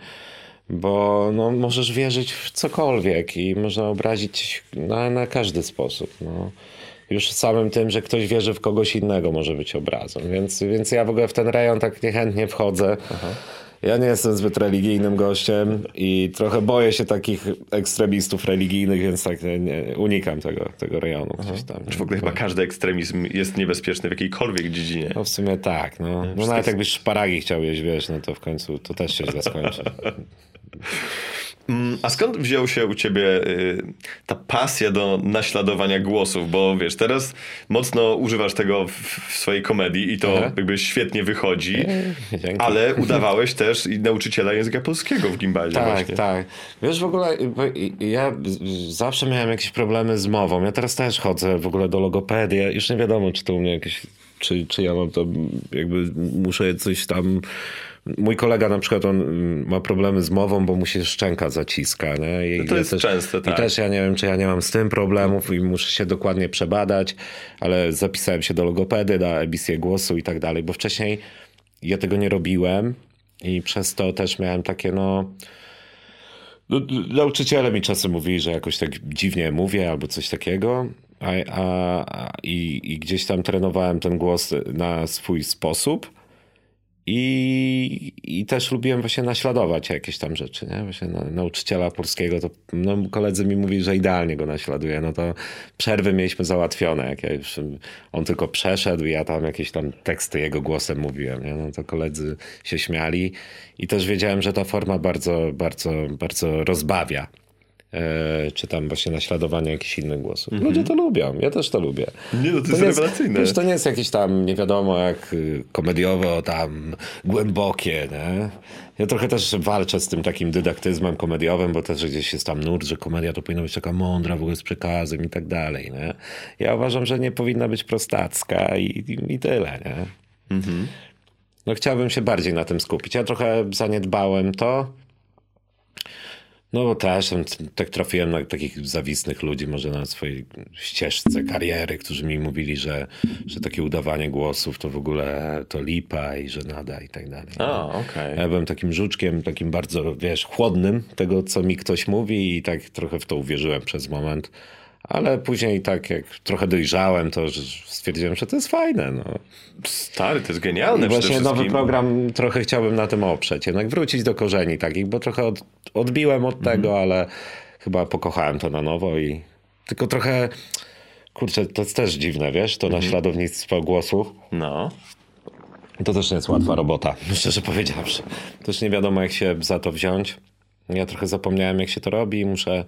Bo no, możesz wierzyć w cokolwiek i można obrazić na, na każdy sposób. No. Już samym tym, że ktoś wierzy w kogoś innego może być obrazem. Więc, więc ja w ogóle w ten rejon tak niechętnie wchodzę. Ja nie jestem zbyt religijnym gościem i trochę boję się takich ekstremistów religijnych, więc tak nie, nie, unikam tego, tego rejonu gdzieś tam. Czy w ogóle chyba każdy ekstremizm jest niebezpieczny w jakiejkolwiek dziedzinie. No w sumie tak, no. no nawet jakbyś szparagi chciał jeść, wiesz, no to w końcu to też się źle skończy. Mm, A skąd wziął się u ciebie y, ta pasja do naśladowania głosów? Bo wiesz, teraz mocno używasz tego w, swojej komedii i to Aha. jakby świetnie wychodzi, Dzięki. ale udawałeś też i nauczyciela języka polskiego w gimbazie Tak, właśnie. tak. Wiesz, w ogóle ja zawsze miałem jakieś problemy z mową. Ja teraz też chodzę w ogóle do logopedii. Już nie wiadomo, czy to u mnie jakieś, czy, czy ja mam to jakby muszę coś tam... Mój kolega na przykład, on mm, ma problemy z mową, bo mu się szczęka zaciska. Nie? I No to ja jest też, częste, tak. I też ja nie wiem, czy ja nie mam z tym problemów i muszę się dokładnie przebadać, ale zapisałem się do logopedy, na emisję głosu i tak dalej, bo wcześniej ja tego nie robiłem i przez to też miałem takie no... No, Nauczyciele mi czasem mówili, że jakoś tak dziwnie mówię albo coś takiego. A, a, a, i, I gdzieś tam trenowałem ten głos na swój sposób. I, I też lubiłem właśnie naśladować jakieś tam rzeczy, nie? Właśnie na, nauczyciela polskiego, to no, koledzy mi mówili, że idealnie go naśladuję. No to przerwy mieliśmy załatwione. Jak ja już, on tylko przeszedł i ja tam jakieś tam teksty jego głosem mówiłem, nie? No to koledzy się śmiali. I też wiedziałem, że ta forma bardzo, bardzo, bardzo rozbawia. E, czy tam właśnie naśladowanie jakichś innych głosów. Ludzie to lubią, ja też to lubię. Nie, no to jest rewelacyjne. Wiesz, to nie jest jakieś tam, nie wiadomo jak y, komediowo, tam głębokie, nie? Ja trochę też walczę z tym takim dydaktyzmem komediowym, bo też gdzieś jest tam nurt, że komedia to powinna być taka mądra, w ogóle z przekazem i tak dalej, nie? Ja uważam, że nie powinna być prostacka i, i, i tyle, nie? No chciałbym się bardziej na tym skupić. Ja trochę zaniedbałem to. No bo też tak trafiłem na takich zawisnych ludzi, może na swojej ścieżce kariery, którzy mi mówili, że, że takie udawanie głosów to w ogóle to lipa i że nada i tak dalej. A, okej. Ja byłem takim żuczkiem, takim bardzo, wiesz, chłodnym tego, co mi ktoś mówi i tak trochę w to uwierzyłem przez moment. Ale później tak jak trochę dojrzałem, to stwierdziłem, że to jest fajne. No. Stary, to jest genialne właśnie nowy program trochę chciałbym na tym oprzeć. Jednak wrócić do korzeni takich, bo trochę od, odbiłem od Mhm. tego, ale chyba pokochałem to na nowo i tylko trochę, kurczę, to jest też dziwne, wiesz, Mhm. to naśladownictwo głosów. No. To też nie jest łatwa robota, szczerze powiedziawszy. Też nie wiadomo, jak się za to wziąć. Ja trochę zapomniałem, jak się to robi i muszę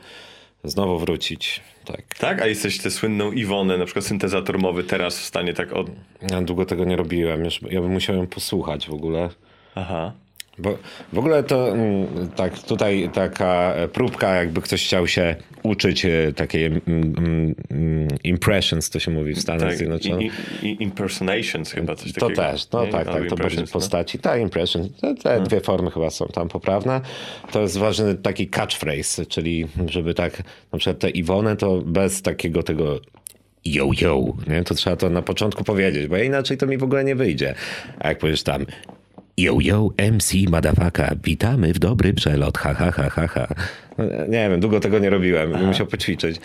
znowu wrócić. Tak. Tak? A jesteś tę słynną Iwonę, na przykład syntezator mowy, teraz w stanie tak od... Ja długo tego nie robiłem. Już, ja bym musiał ją posłuchać w ogóle. Aha. Bo w ogóle to mm, tak tutaj taka próbka, jakby ktoś chciał się uczyć e, takiej mm, mm, impressions, to się mówi w Stanach Tak, Zjednoczonych. i, i, impersonations chyba coś To takiego. też, no Nie? tak, Albo tak, to bardziej no. postaci. Tak, impression. Te, te dwie formy chyba są tam poprawne. To jest ważny taki catchphrase, czyli żeby tak, na przykład te Iwony to bez takiego tego yo yo, nie? to trzeba to na początku powiedzieć, bo inaczej to mi w ogóle nie wyjdzie. A jak powiesz tam Yo, yo, MC Madafaka, witamy w dobry przelot, ha, ha, ha, ha, ha. No, nie wiem, długo tego nie robiłem, bym musiał poćwiczyć.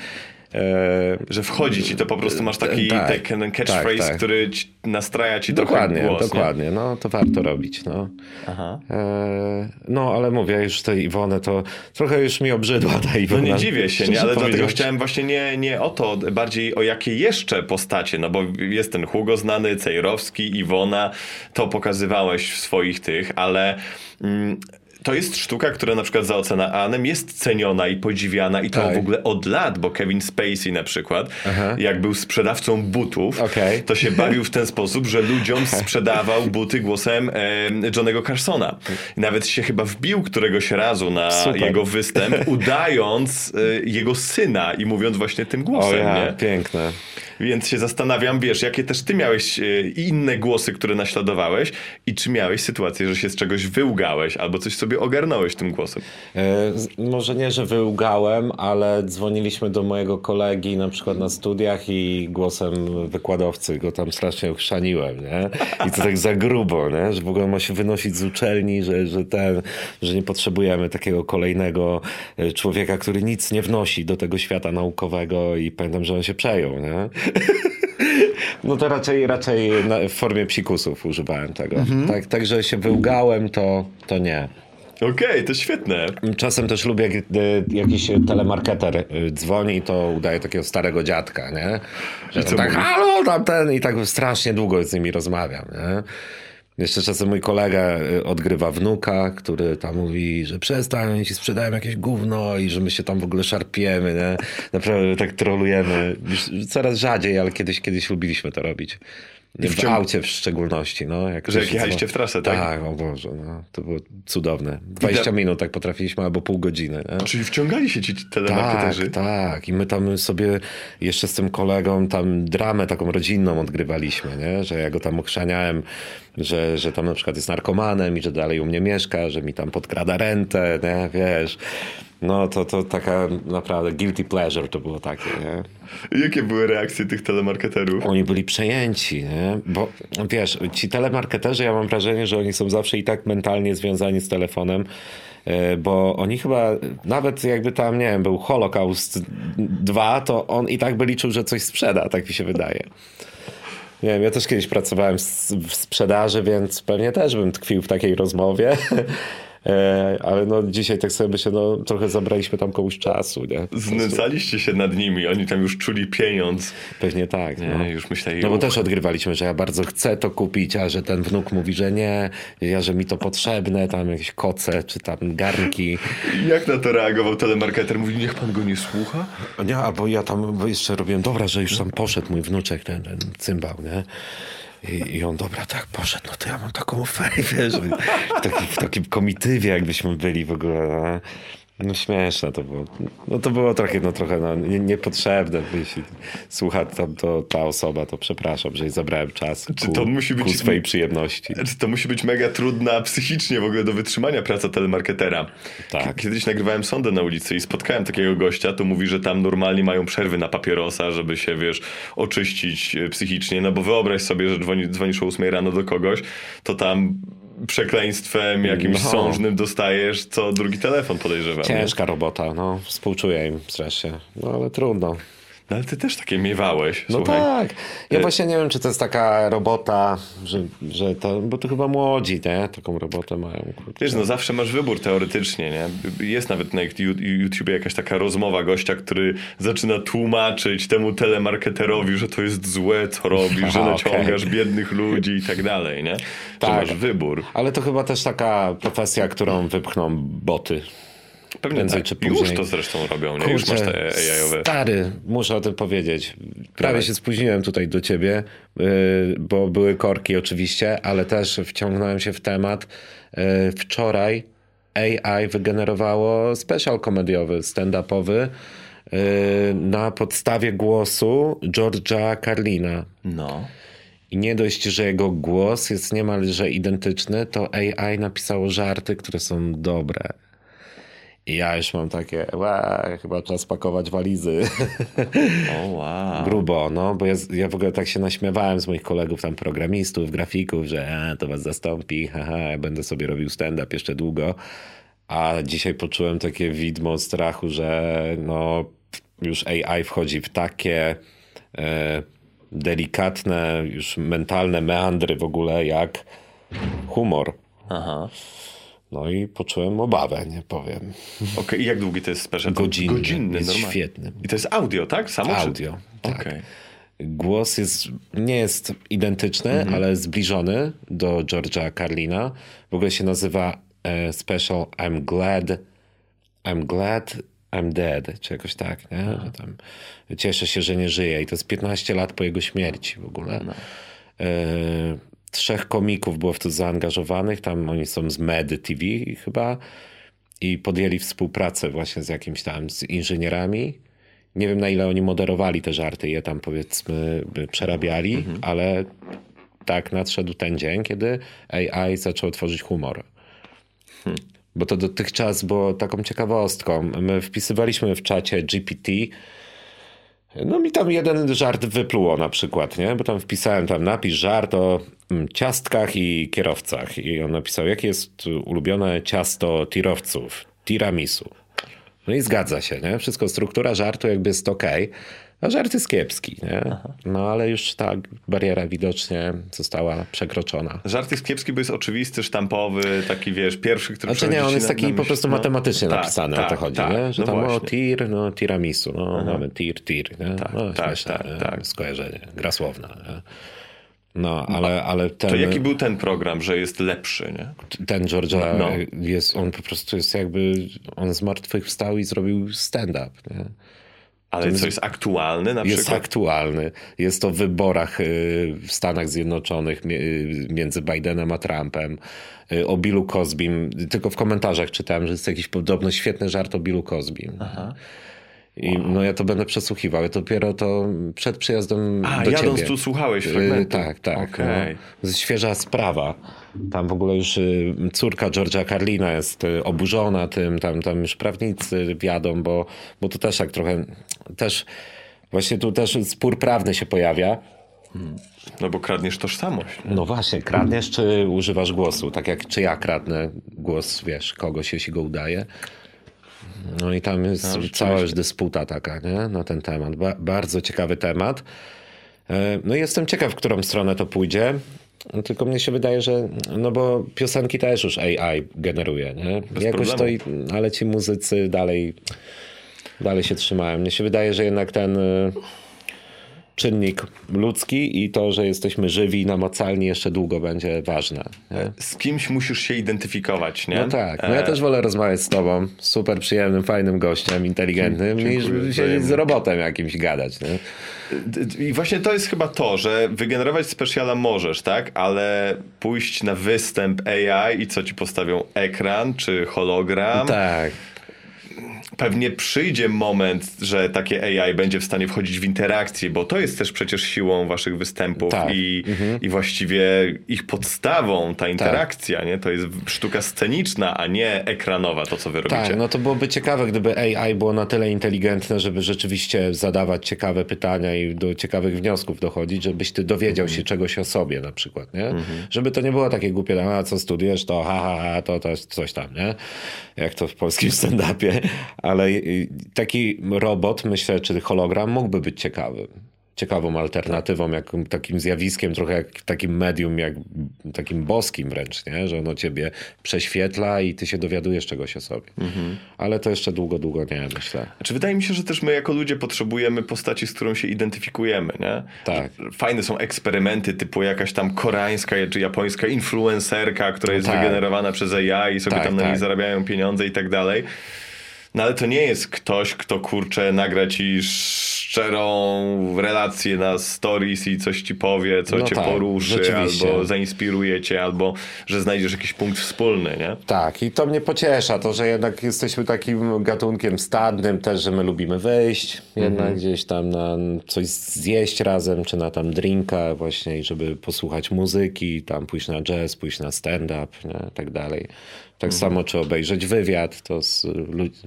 E, Że wchodzi ci to po prostu masz taki Tak, tak, ten catchphrase, tak, tak. który ci nastraja ci dokładnie, głos. nie? dokładnie. No to warto robić. No. Aha. E, no ale mówię już tej Iwonę, to trochę już mi obrzydła ta No Iwona. nie dziwię się, nie? ale dlatego chciałem właśnie nie, nie o to, bardziej o jakie jeszcze postacie, no bo jest ten Hugo znany, Cejrowski, Iwona, to pokazywałeś w swoich tych, ale mm, to jest sztuka, która na przykład za Oceanem jest ceniona i podziwiana i to Tak. w ogóle od lat, bo Kevin Spacey na przykład, Aha. jak był sprzedawcą butów, Okej. to się bawił w ten sposób, że ludziom sprzedawał buty głosem e, Johnego Carsona. Nawet się chyba wbił któregoś razu na Super. jego występ, udając e, jego syna i mówiąc właśnie tym O głosem, ja, nie? piękne. Więc się zastanawiam, wiesz, jakie też ty miałeś e, inne głosy, które naśladowałeś i czy miałeś sytuację, że się z czegoś wyłgałeś albo coś sobie ogarnąłeś tym głosem. E, Może nie, że wyłgałem, ale dzwoniliśmy do mojego kolegi na przykład na studiach i głosem wykładowcy go tam strasznie ochrzaniłem, nie? I to tak za grubo, nie? Że w ogóle ma się wynosić z uczelni, że, że ten, że nie potrzebujemy takiego kolejnego e, człowieka, który nic nie wnosi do tego świata naukowego i pamiętam, że on się przejął, nie? No to raczej, raczej w formie psikusów używałem tego. Tak, także się wyłgałem, to, to nie. Okej, to świetne. Czasem też lubię, gdy jakiś telemarketer y, dzwoni, to udaje takiego starego dziadka, nie? Że co on tak, mówi? halo, tamten i tak strasznie długo z nimi rozmawiam, nie? Jeszcze czasem mój kolega y, odgrywa wnuka, który tam mówi, że przestań, ci sprzedają jakieś gówno i że my się tam w ogóle szarpiemy, nie? Naprawdę tak trolujemy. Już coraz rzadziej, ale kiedyś, kiedyś lubiliśmy to robić. W wciąg- aucie w szczególności, no. Jak Że jak jechaliście w trasę, tak? Tak, o Boże, no. To było cudowne. 20 minut tak potrafiliśmy, albo pół godziny, nie? Czyli wciągali się ci telemarketerzy? Tak, tak. I my tam sobie jeszcze z tym kolegą tam dramę taką rodzinną odgrywaliśmy, nie? Że ja go tam okrzaniałem, że, że tam na przykład jest narkomanem i że dalej u mnie mieszka, że mi tam podkrada rentę, nie? Wiesz. No to, to taka naprawdę guilty pleasure to było takie, nie? Jakie były reakcje tych telemarketerów? Oni byli przejęci, nie? Bo wiesz, ci telemarketerzy, ja mam wrażenie, że oni są zawsze i tak mentalnie związani z telefonem, e, bo oni chyba, nawet jakby tam, nie wiem, był Holokaust 2, to on i tak by liczył, że coś sprzeda, tak mi się wydaje. Nie wiem, ja też kiedyś pracowałem w sprzedaży, więc pewnie też bym tkwił w takiej rozmowie. E, Ale no dzisiaj tak sobie myślę, no trochę zabraliśmy tam komuś czasu, nie? Znęcaliście się nad nimi, oni tam już czuli pieniądz. Pewnie tak. Nie, no. już myśleli, No bo też odgrywaliśmy, że ja bardzo chcę to kupić, a że ten wnuk mówi, że nie, ja, że mi to potrzebne, tam jakieś koce, czy tam garnki. Jak na to reagował telemarketer? Mówi, niech pan go nie słucha? Nie, albo ja tam jeszcze robiłem, dobra, że już tam poszedł mój wnuczek, ten, ten cymbał, nie? I, I on, dobra, tak, poszedł, no to ja mam taką ofertę, wiesz, w, taki, w takim komitywie jakbyśmy byli w ogóle, no. No śmieszne to było. No to było trochę, no trochę no, nie, niepotrzebne. Jeśli słucha tam to, ta osoba, to przepraszam, że jej zabrałem czas Czy ku, to musi być- ku swojej przyjemności. Czy To musi być mega trudna psychicznie w ogóle do wytrzymania praca telemarketera. Tak. Kiedyś nagrywałem sondę na ulicy i spotkałem takiego gościa, to mówi, że tam normalnie mają przerwy na papierosa, żeby się, wiesz, oczyścić e, psychicznie, no bo wyobraź sobie, że dzwoni, dzwonisz o 8 rano do kogoś, to tam przekleństwem jakimś No. sążnym dostajesz co drugi telefon podejrzewam. nie? Ciężka robota, no współczuję im strasznie, no ale trudno. No ale ty też takie miewałeś, No słuchaj. tak. Ja E- właśnie nie wiem, czy to jest taka robota, że, że to, bo to chyba młodzi, nie? Taką robotę mają. kurczę. Wiesz, no zawsze masz wybór teoretycznie, nie? Jest nawet na YouTubie jakaś taka rozmowa gościa, który zaczyna tłumaczyć temu telemarketerowi, że to jest złe, co robisz, że naciągasz okej. biednych ludzi i tak dalej, nie? Że Tak. masz wybór. Ale to chyba też taka profesja, którą wypchną boty. Pewnie Prędzej tak. czy Już później. to zresztą robią, nie? Już masz te AI-owe. Stary, muszę o tym powiedzieć. Prawie się spóźniłem tutaj do ciebie, yy, bo były korki oczywiście, ale też wciągnąłem się w temat. Yy, Wczoraj AI wygenerowało special komediowy, stand-upowy yy, na podstawie głosu George'a Carlina. No. I nie dość, że jego głos jest niemalże identyczny, to AI napisało żarty, które są dobre. I ja już mam takie, ła, chyba czas pakować walizy. O, wow. Grubo, no, bo ja, ja w ogóle tak się naśmiewałem z moich kolegów tam programistów, grafików, że a, to was zastąpi, haha, ja będę sobie robił stand-up jeszcze długo. A dzisiaj poczułem takie widmo strachu, że no już AI wchodzi w takie e, delikatne, już mentalne meandry w ogóle, jak humor. Aha. No i poczułem obawę, nie powiem. Okej, i jak długi to jest special? Godzinny. Godzinny, Jest normalnie. świetny. I to jest audio, tak? Samo? Audio, tak. Okej. Głos jest, nie jest identyczny, ale zbliżony do George'a Carlina. W ogóle się nazywa e, special I'm glad, I'm glad I'm dead, czy jakoś tak, nie? Że tam, cieszę się, że nie żyje i to jest 15 lat po jego śmierci w ogóle. E, trzech komików było w to zaangażowanych, tam oni są z Med TV chyba i podjęli współpracę właśnie z jakimś tam, z inżynierami. Nie wiem na ile oni moderowali te żarty, je tam powiedzmy przerabiali, ale tak nadszedł ten dzień, kiedy AI zaczął tworzyć humor. Bo to dotychczas było taką ciekawostką. My wpisywaliśmy w czacie GPT. No mi tam jeden żart wypluło na przykład, nie? Bo tam wpisałem tam napisz żart o mm, ciastkach i kierowcach. I on napisał, jakie jest ulubione ciasto tirowców? Tiramisu. No i zgadza się, nie? Wszystko, struktura żartu jakby jest okej, a żart jest kiepski, nie? No ale już ta bariera widocznie została przekroczona. Żart jest kiepski, bo jest oczywisty, sztampowy, taki wiesz, pierwszy, który Znaczy nie, on jest taki po prostu No. matematycznie Tak, napisany, o tak, to chodzi, tak. nie? Że No tam o właśnie. tir, no tiramisu, no mamy tir, tir, nie? no, tak, śmieszne, tak, nie? tak. skojarzenie, gra słowna. Nie? No, ale, ale ten, To jaki był ten program, że jest lepszy, nie? ten Georgia No. jest, on po prostu jest jakby, on z martwych wstał i zrobił stand-up, nie? Ale co jest aktualny na Jest przykład? aktualny. Jest to w wyborach y, w Stanach Zjednoczonych y, między Bidenem a Trumpem. Y, O Billu Cosbym. Tylko w komentarzach czytałem, że jest jakiś podobno świetny żart o Billu Cosbym. I no ja to będę przesłuchiwał. Ja dopiero to przed przyjazdem A, do jadąc ciebie. tu słuchałeś Y, fragmentu. Tak, tak. Okej. No. Świeża sprawa. Tam w ogóle już y, córka George'a Carlina jest y, oburzona tym, tam, tam już prawnicy wiadą, bo, bo tu też tak trochę, też właśnie tu też spór prawny się pojawia. No bo kradniesz tożsamość. No właśnie, kradniesz czy używasz głosu? Tak jak czy ja kradnę głos, wiesz, kogoś, jeśli go udaje. No i tam jest cała już dysputa taka, nie? Na ten temat. Ba- bardzo ciekawy temat. E, No i jestem ciekaw, w którą stronę to pójdzie. Tylko mnie się wydaje, że no bo piosenki też już AI generuje, nie? Jakoś to, i, ale ci muzycy dalej, dalej się trzymają. Mnie się wydaje, że jednak ten y, czynnik ludzki i to, że jesteśmy żywi i namacalni jeszcze długo będzie ważne. Nie? Z kimś musisz się identyfikować, nie? No tak, no ja E, też wolę rozmawiać z tobą, super przyjemnym, fajnym gościem, inteligentnym, niż Dziękuję siedzieć z robotem jakimś gadać. Nie? I właśnie to jest chyba to, że wygenerować specjala możesz, tak? Ale pójść na występ AI i co ci postawią? Ekran czy hologram? Tak. Pewnie przyjdzie moment, że takie AI będzie w stanie wchodzić w interakcję, bo to jest też przecież siłą waszych występów Tak. i, i właściwie ich podstawą ta interakcja, nie? To jest sztuka sceniczna, a nie ekranowa to, co wy robicie. Tak, no to byłoby ciekawe, gdyby AI było na tyle inteligentne, żeby rzeczywiście zadawać ciekawe pytania i do ciekawych wniosków dochodzić, żebyś ty dowiedział się czegoś o sobie na przykład, nie? Żeby to nie było takie głupie, a co studiujesz, to ha, ha, ha, to, to jest coś tam, nie? Jak to w polskim stand-upie. Ale y, taki robot, myślę, czy hologram mógłby być ciekawy. Ciekawą alternatywą, jak, takim zjawiskiem, trochę jak takim medium, jak takim boskim wręcz, nie? że ono ciebie prześwietla i ty się dowiadujesz czegoś o sobie. Ale to jeszcze długo, długo nie, myślę. Znaczy, wydaje mi się, że też my jako ludzie potrzebujemy postaci, z którą się identyfikujemy, nie? Tak. Fajne są eksperymenty typu jakaś tam koreańska czy japońska influencerka, która jest tak. wygenerowana przez AI i sobie Tak, tam na niej tak. zarabiają pieniądze i tak dalej. No ale to nie jest ktoś, kto kurczę nagra ci szczerą relację na stories i coś ci powie, co No cię tak, poruszy, albo zainspiruje cię, albo że znajdziesz jakiś punkt wspólny, nie? Tak, i to mnie pociesza, to, że jednak jesteśmy takim gatunkiem stadnym też, że my lubimy wyjść jednak gdzieś tam na coś zjeść razem, czy na tam drinka właśnie, żeby posłuchać muzyki, tam pójść na jazz, pójść na stand-up, nie, tak dalej. Tak samo czy obejrzeć wywiad, to z,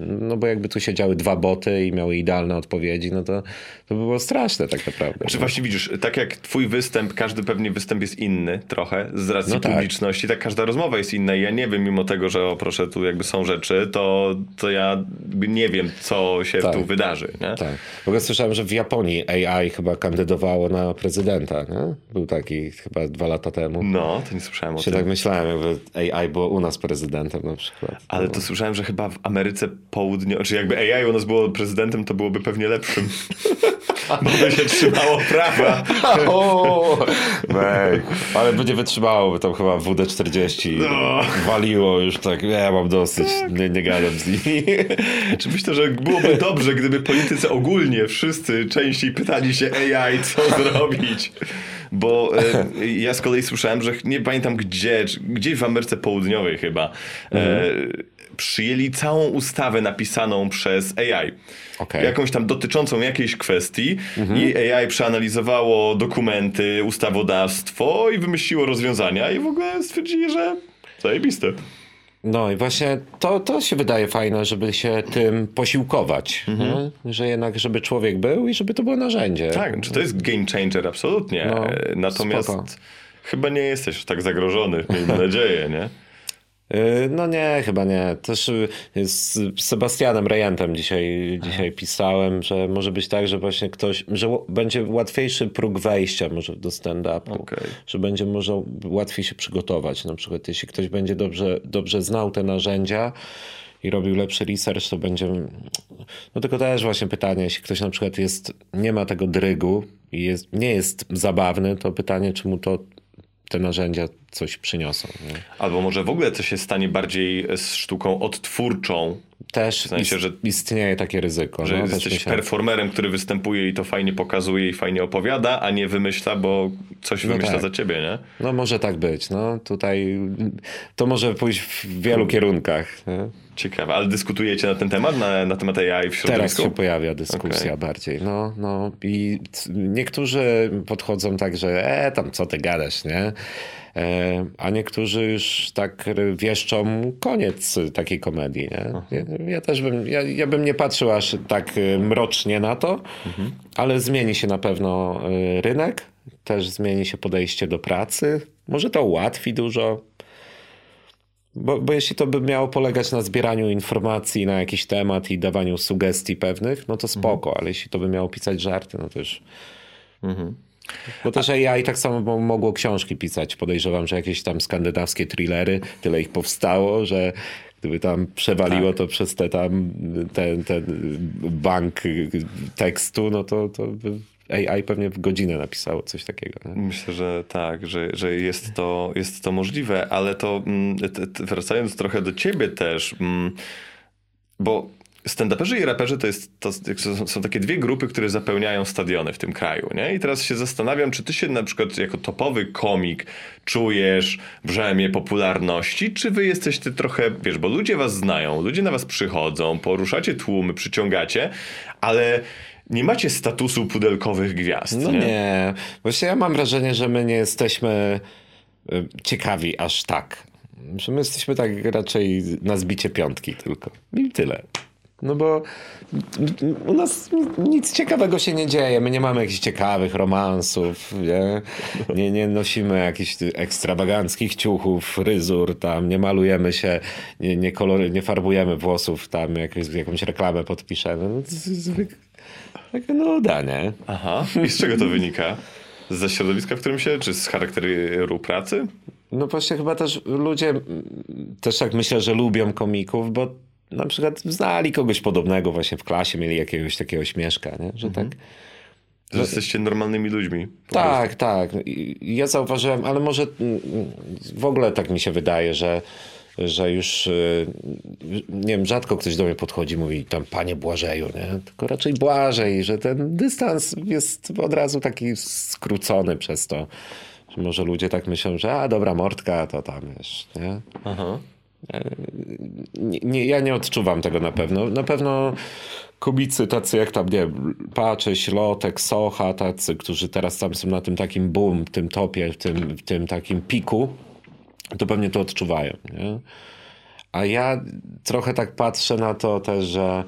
no bo jakby tu siedziały dwa boty i miały idealne odpowiedzi, no to, to by było straszne tak naprawdę. Czy właśnie widzisz, tak jak twój występ, każdy pewnie występ jest inny trochę z racji No tak. publiczności, tak każda rozmowa jest inna i ja nie wiem, mimo tego, że o proszę, tu jakby są rzeczy, to, to ja nie wiem, co się Tak. tu wydarzy, nie? Tak. W ogóle słyszałem, że w Japonii AI chyba kandydowało na prezydenta, nie? Był taki chyba dwa lata temu. No, to nie słyszałem o Się tym. tak myślałem, jakby AI było u nas prezydentem na przykład. Ale to słyszałem, że chyba w Ameryce Południowej, czy jakby AI u nas było prezydentem, to byłoby pewnie lepszym. Bo by się trzymało prawa. O, wej. Ale by nie wytrzymało, by tam chyba WD-40 No. waliło już tak, ja mam dosyć, nie, nie gadam z nimi. Czy myślę, że byłoby dobrze, gdyby politycy ogólnie wszyscy częściej pytali się AI, co zrobić? Bo e, ja z kolei słyszałem, że nie pamiętam gdzie, gdzieś w Ameryce Południowej chyba, e, przyjęli całą ustawę napisaną przez AI. Okej. Jakąś tam dotyczącą jakiejś kwestii i AI przeanalizowało dokumenty, ustawodawstwo i wymyśliło rozwiązania i w ogóle stwierdzili, że zajebiste. No i właśnie to, to się wydaje fajne, żeby się tym posiłkować. Mhm. Że jednak, żeby człowiek był i żeby to było narzędzie. Tak, czy to jest game changer? Absolutnie. No, Natomiast spoko. chyba nie jesteś tak zagrożony, miejmy nadzieję, nie? Y, No nie, chyba nie. Też y, z Sebastianem Rejentem dzisiaj, dzisiaj pisałem, że może być tak, że właśnie ktoś, że będzie łatwiejszy próg wejścia może do stand-upu. Okej. Że będzie można łatwiej się przygotować. Na przykład jeśli ktoś będzie dobrze, dobrze znał te narzędzia i robił lepszy research, to będzie... No tylko też właśnie pytanie, jeśli ktoś na przykład jest, nie ma tego drygu i jest, nie jest zabawny, to pytanie, czy mu to te narzędzia coś przyniosą. Nie? Albo może w ogóle to się stanie bardziej z sztuką odtwórczą, Też W sensie, że- istnieje takie ryzyko. że no, jesteś performerem, który występuje i to fajnie pokazuje i fajnie opowiada, a nie wymyśla, bo coś No wymyśla tak. za ciebie, nie? No może tak być. No tutaj to może pójść w wielu kierunkach. Nie? Ciekawe, ale dyskutujecie na ten temat, na, na temat AI w Teraz środowisku? się pojawia dyskusja Okej. bardziej. No, no i niektórzy podchodzą tak, że e, tam co ty gadasz, nie? E, a niektórzy już tak wieszczą koniec takiej komedii, nie? Ja, ja też bym, ja, ja bym nie patrzył aż tak e, mrocznie na to, ale zmieni się na pewno e, rynek, też zmieni się podejście do pracy. Może to ułatwi dużo. Bo, bo jeśli to by miało polegać na zbieraniu informacji na jakiś temat i dawaniu sugestii pewnych, no to spoko, ale jeśli to by miało pisać żarty, no to już... Bo też AI tak samo mo- mogło książki pisać. Podejrzewam, że jakieś tam skandynawskie thrillery, tyle ich powstało, że gdyby tam przewaliło to przez te tam, ten, ten bank tekstu, no to, to by AI pewnie w godzinę napisało coś takiego. Nie? Myślę, że tak, że, że jest, to, jest to możliwe, ale to mm, wracając trochę do ciebie też, mm, bo stand-uperzy i raperzy to, jest, to są, takie dwie grupy, które zapełniają stadiony w tym kraju, nie? I teraz się zastanawiam, czy ty się na przykład jako topowy komik czujesz brzemię popularności, czy wy jesteście trochę, wiesz, bo ludzie was znają, ludzie na was przychodzą, poruszacie tłumy, przyciągacie, ale nie macie statusu pudelkowych gwiazd, No nie. Właśnie ja mam wrażenie, że my nie jesteśmy y, ciekawi aż tak. Że my jesteśmy tak raczej na zbicie piątki tylko. I tyle. No bo u nas nic ciekawego się nie dzieje. My nie mamy jakichś ciekawych romansów, nie, nie, nie nosimy jakichś ekstrawaganckich ciuchów, fryzur tam, nie malujemy się, nie, nie, kolory, nie farbujemy włosów tam, jakąś, jakąś reklamę podpiszemy. No, Taka nuda, nie? Aha. I z czego to wynika? Ze środowiska, w którym się, czy z charakteru pracy? No właśnie chyba też ludzie też tak myślę, że lubią komików, bo na przykład znali kogoś podobnego właśnie w klasie, mieli jakiegoś takiego śmieszka, nie? że tak. Że jesteście normalnymi ludźmi. Tak, tak. I- i Ja zauważyłem, ale może w ogóle tak mi się wydaje, że, że już y, nie wiem, rzadko ktoś do mnie podchodzi i mówi tam panie Błażeju, nie? Tylko raczej Błażej, że ten dystans jest od razu taki skrócony przez to. Że może ludzie tak myślą, że a dobra mordka, to tam wiesz, nie? Aha. nie, nie, ja nie odczuwam tego na pewno. Na pewno komicy tacy jak tam, nie wiem, Paczyś, Lotek, Socha, tacy, którzy teraz tam są na tym takim boom, w tym topie, w tym, w tym takim piku, to pewnie to odczuwają, nie? A ja trochę tak patrzę na to też, że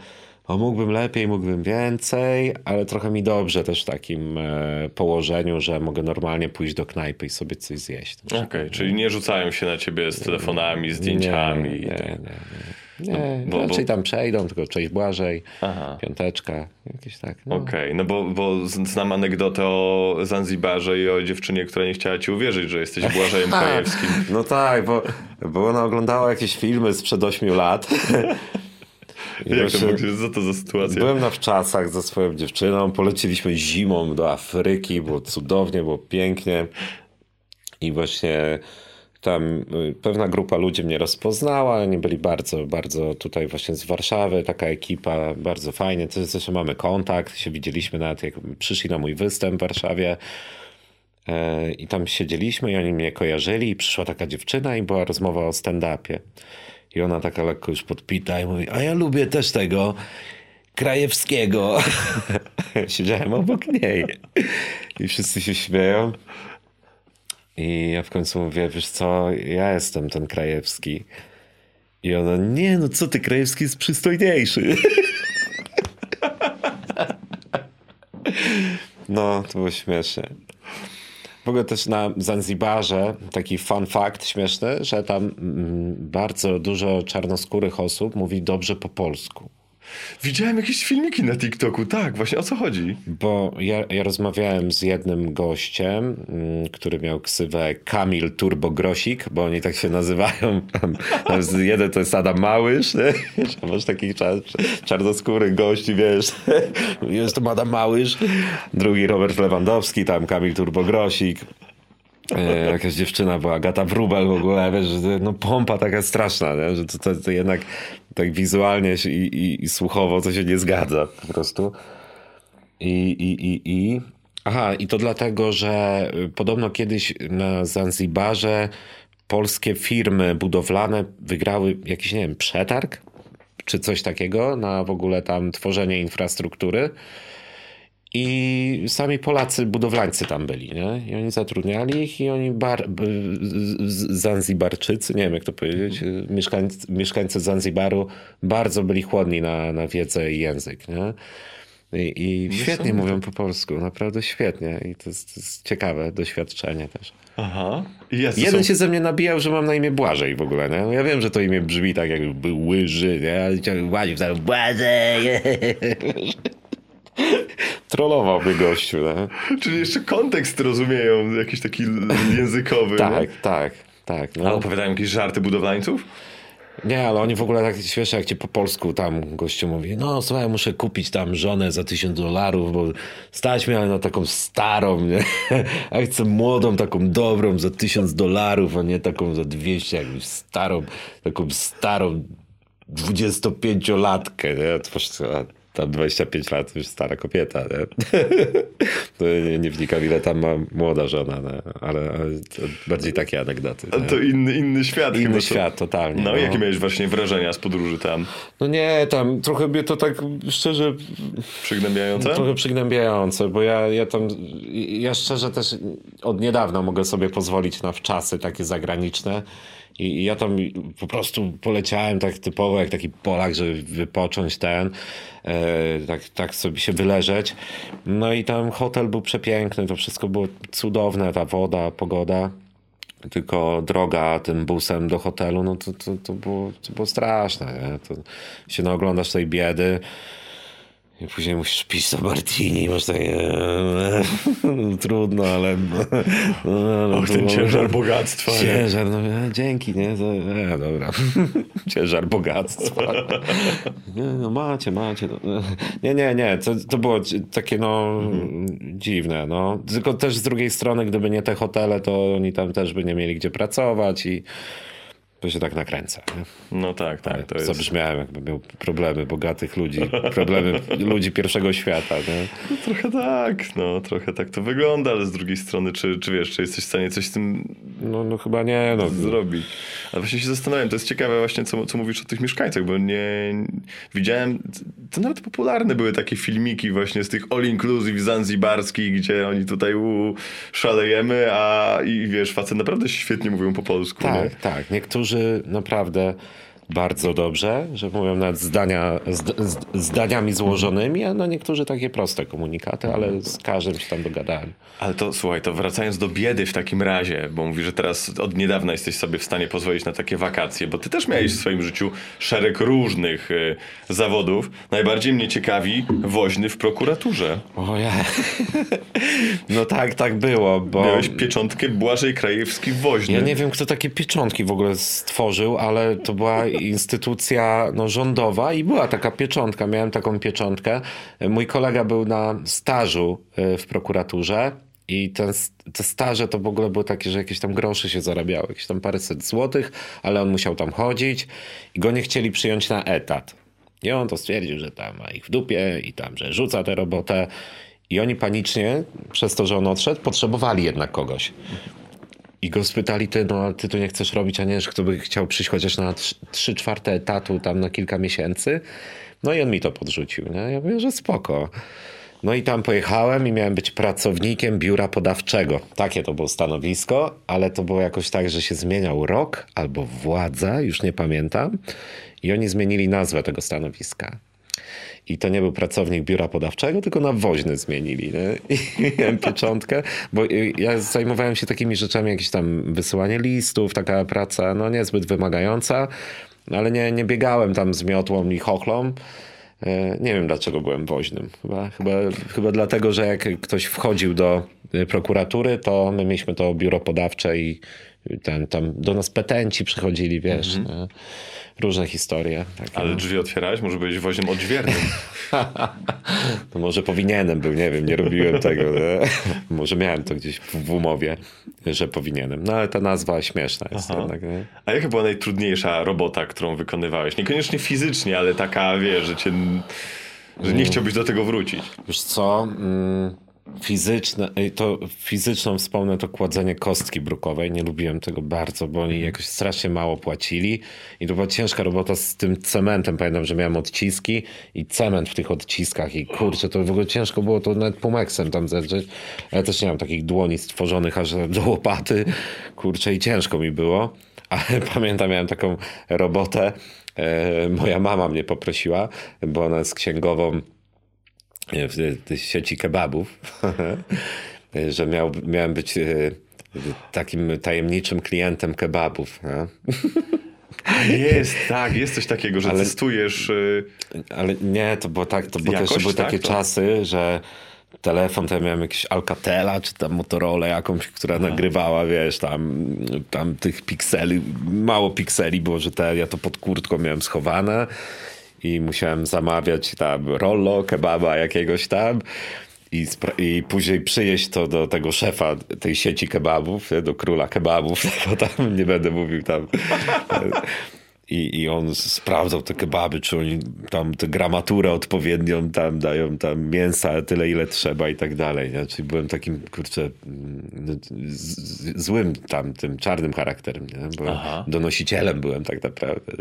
o, mógłbym lepiej, mógłbym więcej, ale trochę mi dobrze też w takim e, położeniu, że mogę normalnie pójść do knajpy i sobie coś zjeść. Okej, czyli nie rzucają się na ciebie z telefonami, zdjęciami. Nie, i nie, tak. nie, nie. Nie bo- bo- raczej tam przejdą, tylko cześć Błażej, Aha. piąteczka, jakieś tak. No. Okej, no bo, bo znam anegdotę o Zanzibarze i o dziewczynie, która nie chciała ci uwierzyć, że jesteś Błażejem Krajewskim. No tak, bo, bo ona oglądała jakieś filmy sprzed 8 lat. I Jak to, mogło- co to za sytuacja? Byłem na wczasach ze swoją dziewczyną, poleciliśmy zimą do Afryki, było cudownie, było pięknie i właśnie tam y, pewna grupa ludzi mnie rozpoznała, oni byli bardzo, bardzo tutaj właśnie z Warszawy, taka ekipa, bardzo fajnie, zresztą mamy kontakt, się widzieliśmy nawet jak przyszli na mój występ w Warszawie E, i tam siedzieliśmy i oni mnie kojarzyli i przyszła taka dziewczyna i była rozmowa o stand-upie. I ona taka lekko już podpita i mówi, a ja lubię też tego Krajewskiego. Siedziałem obok niej i wszyscy się śmieją. I ja w końcu mówię, wiesz co, ja jestem ten Krajewski. I ona, nie no co ty, Krajewski jest przystojniejszy. No, to było śmieszne. W ogóle też na Zanzibarze taki fun fact śmieszny, że tam mm, bardzo dużo czarnoskórych osób mówi dobrze po polsku. Widziałem jakieś filmiki na TikToku, tak, właśnie o co chodzi? Bo ja, ja rozmawiałem z jednym gościem, mm, który miał ksywę Kamil Turbogrosik, bo oni tak się nazywają. Jeden to jest Adam Małysz, nie? masz takich czar, czarnoskórych gości, wiesz. Jest to Adam Małysz, drugi Robert Lewandowski, tam Kamil Turbogrosik. E, jakaś dziewczyna była, Agata Wrubel w ogóle, wiesz, no pompa taka straszna, nie? że to, to, to jednak tak wizualnie i, i, i słuchowo to się nie zgadza po prostu. I, i, i, i. Aha, i to dlatego, że podobno kiedyś na Zanzibarze polskie firmy budowlane wygrały jakiś, nie wiem, przetarg czy coś takiego na w ogóle tam tworzenie infrastruktury. I sami Polacy, budowlańcy tam byli, nie? I oni zatrudniali ich i oni bar, Zanzibarczycy, nie wiem jak to powiedzieć, mieszkańcy, mieszkańcy Zanzibaru bardzo byli chłodni na, na wiedzę i język, nie? I, i świetnie mówią po polsku, naprawdę świetnie. I to jest, to jest ciekawe doświadczenie też. Aha. Jacy Jeden są... się ze mnie nabijał, że mam na imię Błażej w ogóle, nie? Ja wiem, że to imię brzmi tak, jakby był łyży, nie? Błażej, Błażej! Trollował mnie gościu, nie? Czyli jeszcze kontekst rozumieją, jakiś taki językowy. Tak, tak, tak. A No. opowiadają jakieś żarty budowlańców? Nie, ale oni w ogóle tak śmiesznie, jak cię po polsku tam gościu mówi, no słuchaj, muszę kupić tam żonę za tysiąc dolarów, bo stać mnie na taką starą, nie? A chcę młodą, taką dobrą za tysiąc dolarów, a nie taką za dwieście, jakąś starą, taką starą 25-latkę, nie? Tam 25 lat już stara kobieta, nie? Nie, nie wnikam, ile tam ma młoda żona? Ale, bardziej takie anegdoty. Nie? to inny, inny świat. Inny chyba to- świat, totalnie, No, no. jakie miałeś właśnie wrażenia z podróży tam? No nie, tam trochę mnie to tak szczerze Przygnębiające? trochę przygnębiające, bo ja, ja tam, ja szczerze też od niedawna mogę sobie pozwolić na wczasy takie zagraniczne i ja tam po prostu poleciałem tak typowo jak taki Polak, żeby wypocząć ten, e, tak, tak sobie się wyleżeć. No i tam hotel był przepiękny, to wszystko było cudowne, ta woda, pogoda. Tylko droga tym busem do hotelu, no to, to, to, było, to było straszne. To się naoglądasz tej biedy. I później musisz pić to martini, masz takie... no, trudno, ale... No, Och, ten ciężar bogactwa. Ciężar, no e, dzięki, nie? E, dobra. Ciężar bogactwa. Nie, no macie, macie. No. Nie, nie, nie. To, to było takie no dziwne, no. Tylko też z drugiej strony, gdyby nie te hotele, to oni tam też by nie mieli gdzie pracować i to się tak nakręca. Nie? No tak, tak. To jest... Zabrzmiałem, jakby miał problemy bogatych ludzi, problemy ludzi pierwszego świata. Nie? Trochę tak, no trochę tak to wygląda, ale z drugiej strony, czy, czy wiesz, czy jesteś w stanie coś z tym No, no chyba nie, no. zrobić? Ale właśnie się zastanawiam, to jest ciekawe właśnie, co, co mówisz o tych mieszkańcach, bo nie widziałem, to nawet popularne były takie filmiki właśnie z tych all-inclusive zanzibarskich, gdzie oni tutaj u, szalejemy, a i wiesz, facet naprawdę świetnie mówią po polsku, nie? Tak, tak. Niektórzy naprawdę bardzo dobrze, że mówią nawet zdania, zd, zd, zdaniami złożonymi, a no niektórzy takie proste komunikaty, ale z każdym się tam dogadałem. Ale to słuchaj, to wracając do biedy w takim razie, bo mówisz, że teraz od niedawna jesteś sobie w stanie pozwolić na takie wakacje, bo ty też miałeś w swoim życiu szereg różnych y, zawodów. Najbardziej mnie ciekawi woźny w prokuraturze. O ja. No tak, tak było, bo... Miałeś pieczątkę Błażej Krajewski woźny. Ja nie wiem, kto takie pieczątki w ogóle stworzył, ale to była instytucja no, rządowa i była taka pieczątka. Miałem taką pieczątkę. Mój kolega był na stażu y, w prokuraturze i ten, te staże to w ogóle były takie, że jakieś tam grosze się zarabiały, jakieś tam paręset złotych, ale on musiał tam chodzić i go nie chcieli przyjąć na etat. I on to stwierdził, że tam ma ich w dupie i tam, że rzuca tę robotę. I oni panicznie, przez to, że on odszedł, potrzebowali jednak kogoś. I go spytali, ty, no ty tu nie chcesz robić, a nie, że kto by chciał przyjść chociaż na trzy czwarte etatu tam na kilka miesięcy. No i on mi to podrzucił, nie? Ja mówię, że spoko. No i tam pojechałem i miałem być pracownikiem biura podawczego. Takie to było stanowisko, ale to było jakoś tak, że się zmieniał rok albo władza, już nie pamiętam. I oni zmienili nazwę tego stanowiska. I to nie był pracownik biura podawczego, tylko na woźny zmienili. Nie? I miałem pieczątkę, bo ja zajmowałem się takimi rzeczami, jakieś tam wysyłanie listów, taka praca no niezbyt wymagająca, ale nie, nie biegałem tam z miotłą i chochlą. Nie wiem dlaczego byłem woźnym. Chyba, chyba, chyba dlatego, że jak ktoś wchodził do prokuratury, to my mieliśmy to biuro podawcze i ten, tam do nas petenci przychodzili, wiesz. Mhm. Różne historie. Takie. Ale drzwi otwierałeś? Może byłeś woźnym odźwiernym. to może powinienem był, nie wiem, nie robiłem tego. może miałem to gdzieś w, w, umowie, że powinienem. No ale ta nazwa śmieszna jest. Jednak, A jaka była najtrudniejsza robota, którą wykonywałeś? Niekoniecznie fizycznie, ale taka, wiesz, że cię... Że nie chciałbyś do tego wrócić. Już co? Mm fizyczne, to fizyczną wspomnę to kładzenie kostki brukowej. Nie lubiłem tego bardzo, bo oni jakoś strasznie mało płacili i to była ciężka robota z tym cementem. Pamiętam, że miałem odciski i cement w tych odciskach i kurczę, to w ogóle ciężko było to nawet pumeksem tam zedrzeć. Ja też nie mam takich dłoni stworzonych aż do łopaty. Kurczę i ciężko mi było. Ale pamiętam, miałem taką robotę. E, moja mama mnie poprosiła, bo ona jest księgową w sieci kebabów, że miał, miałem być e, takim tajemniczym klientem kebabów. Jest, tak, jest coś takiego, że ale, testujesz. E, ale nie, to było tak, to też były tak, takie to... czasy, że telefon, to ja miałem jakiś Alcatela, czy tam Motorola jakąś, która Aha. nagrywała, wiesz, tam, tam tych pikseli, mało pikseli było, że te, ja to pod kurtką miałem schowane i musiałem zamawiać tam rollo, kebaba jakiegoś tam. I, I, później przyjeść to do tego szefa tej sieci kebabów, do króla kebabów, bo tam nie będę mówił tam i, i on sprawdzał te kebaby, czy oni tam tę gramaturę odpowiednią tam dają tam mięsa tyle, ile trzeba i tak dalej. Nie? Czyli byłem takim, kurczę, mm, z, złym tam, tym czarnym charakterem. Nie? Byłem donosicielem byłem tak naprawdę.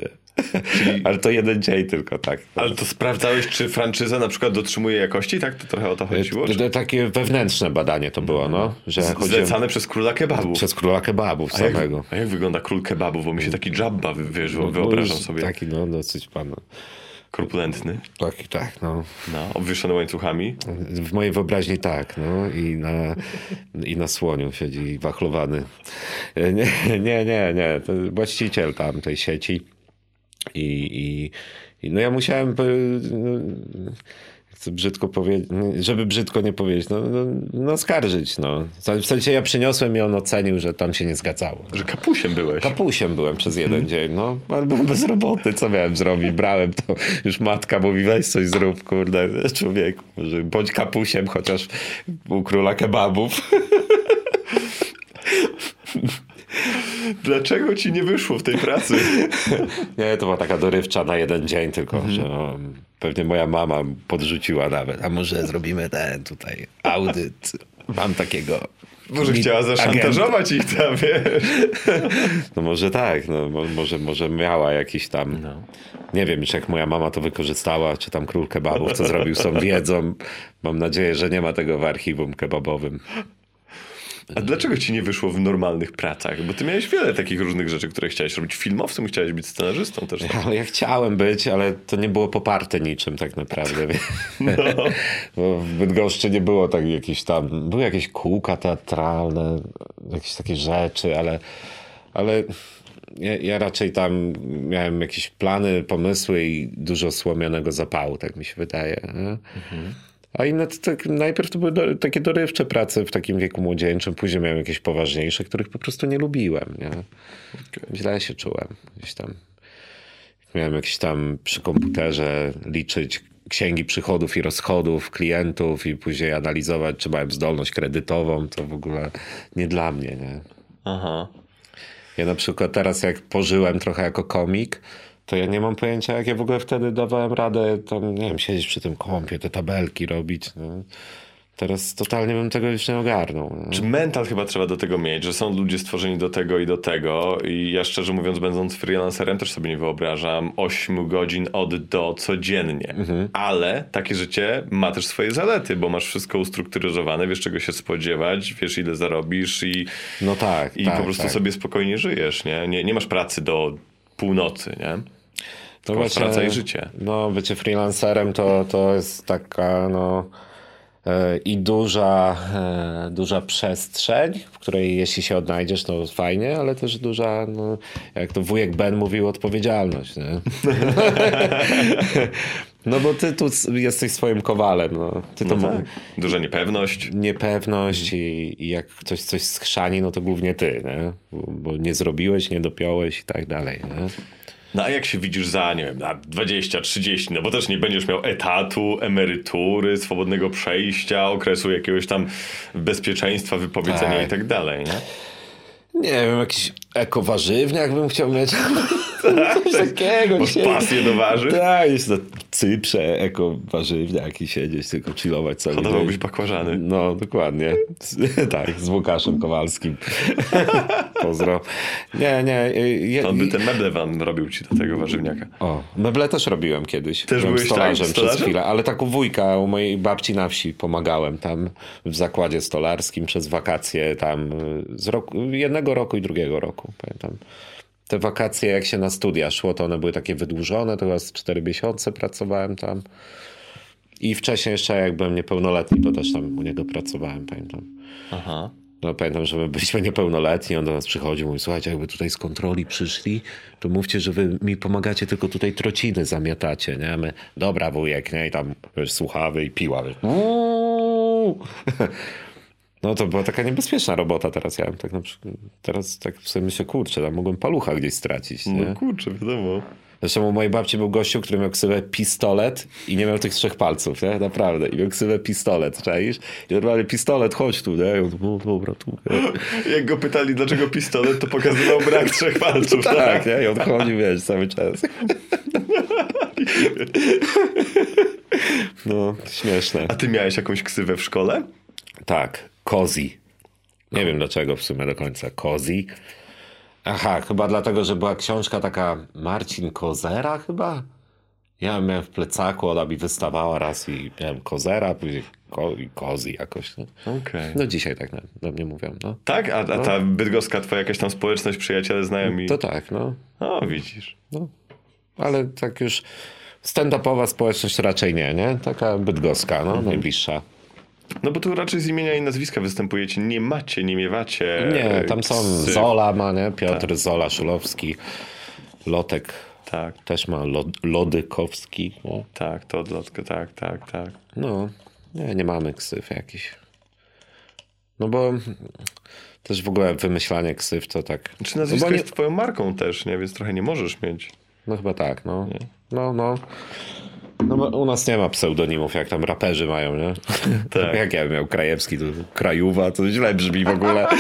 Czyli... Ale to jeden dzień tylko, tak. Ale to sprawdzałeś, czy franczyza na przykład dotrzymuje jakości? Tak? To trochę o to chodziło? Czy... Takie wewnętrzne badanie to było, no. Że Zlecane przez króla kebabów. Przez króla kebabów a samego. Jak, a jak wygląda król kebabów? Bo mi się taki dżabba, wiesz, no, wyobrażam sobie. Taki, no, dosyć pan. Korpulentny. Taki, tak, no. No, obwieszony łańcuchami. W mojej wyobraźni tak, no. I na, i na słoniu siedzi wachlowany. Nie, nie, nie, nie. To właściciel tam tej sieci. I, i, i no ja musiałem... No, chcę brzydko powiedzieć, żeby brzydko nie powiedzieć, no, no, no skarżyć, no. W sensie ja przyniosłem i on ocenił, że tam się nie zgadzało. Że kapusiem byłeś. Kapusiem byłem przez jeden hmm. dzień, no. Ale byłem bez roboty, co miałem zrobić? Brałem to, już matka mówi, weź coś zrób, kurde, człowieku, bądź kapusiem, chociaż u króla kebabów. Dlaczego ci nie wyszło w tej pracy? nie, to była taka dorywcza na jeden dzień tylko, mhm. że no, pewnie moja mama podrzuciła nawet, a może zrobimy ten tutaj audyt. Mam takiego może chciała zaszantażować ich tam, wiesz. No może tak, no, może, może miała jakiś tam, no. nie wiem, czy jak moja mama to wykorzystała, czy tam król kebabów, co zrobił z tą wiedzą. Mam nadzieję, że nie ma tego w archiwum kebabowym. A dlaczego ci nie wyszło w normalnych pracach? Bo ty miałeś wiele takich różnych rzeczy, które chciałeś robić. Filmowcem chciałeś być scenarzystą też. tak? Ale ja chciałem być, ale to nie było poparte niczym tak naprawdę. No. Bo w Bydgoszczy nie było tak jakieś tam, były jakieś kółka teatralne, jakieś takie rzeczy, ale, ale ja, ja raczej tam miałem jakieś plany, pomysły i dużo słomionego zapału, tak mi się wydaje. nie? A inne tak, najpierw to były do, takie dorywcze prace w takim wieku młodzieńczym, później miałem jakieś poważniejsze, których po prostu nie lubiłem. Nie? Źle się czułem gdzieś tam. Miałem jakieś tam przy komputerze liczyć księgi przychodów i rozchodów klientów i później analizować, czy mają zdolność kredytową, to w ogóle nie dla mnie. Nie? Aha. Ja na przykład teraz jak pożyłem trochę jako komik, to ja nie mam pojęcia, jak ja w ogóle wtedy dawałem radę tam, nie wiem, siedzieć przy tym kompie, te tabelki robić. No. Teraz totalnie bym tego już nie ogarnął. nie? Czy mental chyba trzeba do tego mieć, że są ludzie stworzeni do tego i do tego i ja szczerze mówiąc będąc freelancerem też sobie nie wyobrażam 8 godzin od do codziennie. Ale takie życie ma też swoje zalety, bo masz wszystko ustrukturyzowane, wiesz czego się spodziewać, wiesz ile zarobisz i, No tak, i tak, po prostu tak. sobie spokojnie żyjesz, nie? nie? Nie masz pracy do północy, nie? To Tylko praca i życie. No, bycie freelancerem to, to jest taka, no e, i duża, e, duża przestrzeń, w której jeśli się odnajdziesz, to fajnie, ale też duża, no, jak to wujek Ben mówił, odpowiedzialność. Nie? no bo ty tu jesteś swoim kowalem. No. Ty to No tak. Duża niepewność. niepewność i, i jak ktoś coś skrzani, no to głównie ty, nie? Bo, bo nie zrobiłeś, nie dopiąłeś i tak dalej. Nie? No a jak się widzisz za, nie wiem, na 20, 30, no bo też nie będziesz miał etatu, emerytury, swobodnego przejścia, okresu jakiegoś tam bezpieczeństwa, wypowiedzenia Tak. i tak dalej, nie? Nie wiem, jakiś ekowarzywniak bym chciał mieć. Coś takiego. Masz pasję do warzyw? Tak, jest na Cyprze ekowarzywniak i siedzieć, tylko chillować cały Hodowałbyś dzień. bakłażany. No, dokładnie. Tak, z Łukaszem Kowalskim. Pozdro. Nie, nie. Ja, On by te meble wam robił ci do tego warzywniaka. O, meble też robiłem kiedyś. Też Byłem byłeś tak, stolarzem przez stolarzem? chwilę, ale tak u wujka, u mojej babci na wsi pomagałem tam w zakładzie stolarskim przez wakacje tam y, z roku, jednego roku i drugiego roku, pamiętam. Te wakacje, jak się na studia szło, to one były takie wydłużone, to chyba z 4 miesiące pracowałem tam. I wcześniej jeszcze, jak byłem niepełnoletni, to też tam u niego pracowałem, pamiętam. Aha. No pamiętam, że my byliśmy niepełnoletni, on do nas przychodził, mówi, słuchajcie, jakby tutaj z kontroli przyszli, to mówcie, że wy mi pomagacie, tylko tutaj trociny zamiatacie, nie? My, dobra wujek, nie? I tam wiesz, słuchawy i piła, wiesz. No to była taka niebezpieczna robota teraz, ja tak na przykład, teraz tak w sobie myślę, kurczę, tam mogłem palucha gdzieś stracić, nie? No kurczę, wiadomo. Zresztą u mojej babci był gościu, który miał ksywę pistolet i nie miał tych trzech palców, nie? Naprawdę. I miał ksywę pistolet, czaisz? I normalnie pistolet, chodź tu, nie? I on, no dobra, tu. Nie? Jak go pytali, dlaczego pistolet, to pokazywał brak trzech palców. Tak, nie? I on chodził, wiesz, cały czas. No, śmieszne. A ty miałeś jakąś ksywę w szkole? Tak, Kozi. Nie wiem dlaczego w sumie do końca. Kozi. Aha, chyba dlatego, że była książka taka Marcin Kozera chyba? Ja miałem w plecaku, ona mi wystawała raz i miałem Kozera, później ko i Kozi jakoś. Nie? Okej. No dzisiaj tak na, do mnie mówią, no. Tak? A, a ta bydgoska twoja jakaś tam społeczność, przyjaciele, znajomi? To tak, no. O, widzisz. no. Ale tak już stand-upowa społeczność raczej nie, nie? Taka bydgoska, no, najbliższa. No bo tu raczej z imienia i nazwiska występujecie. Nie macie, nie miewacie. Nie, tam są ksy. Zola ma, nie? Piotr Zola, Szulowski, Lotek Tak, też ma, Lod Lodykowski. No. tak, to odlotkę, tak, tak, tak. no, nie, nie mamy ksyw jakichś. No bo też w ogóle wymyślanie ksyw to tak... Czy nazwisko no, nie, jest twoją marką też, nie? Więc trochę nie możesz mieć. no chyba tak, no. No, no. No u nas nie ma pseudonimów, jak tam raperzy mają, nie? Tak. jak ja bym miał Krajewski, to Krajuwa, to źle brzmi w ogóle.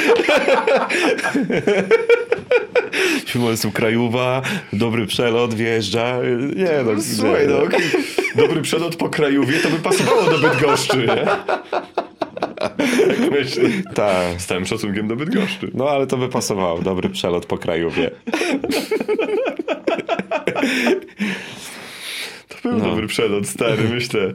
Jestem Krajuwa, dobry przelot, wjeżdża. Nie no, Słuchaj, nie, no, okej. dobry przelot po Krajówie to by pasowało do Bydgoszczy, nie? Tak myślę. Tak. Z całym szacunkiem do Bydgoszczy. No ale to by pasowało, dobry przelot po Krajówie. Był dobry przelot, stary, myślę.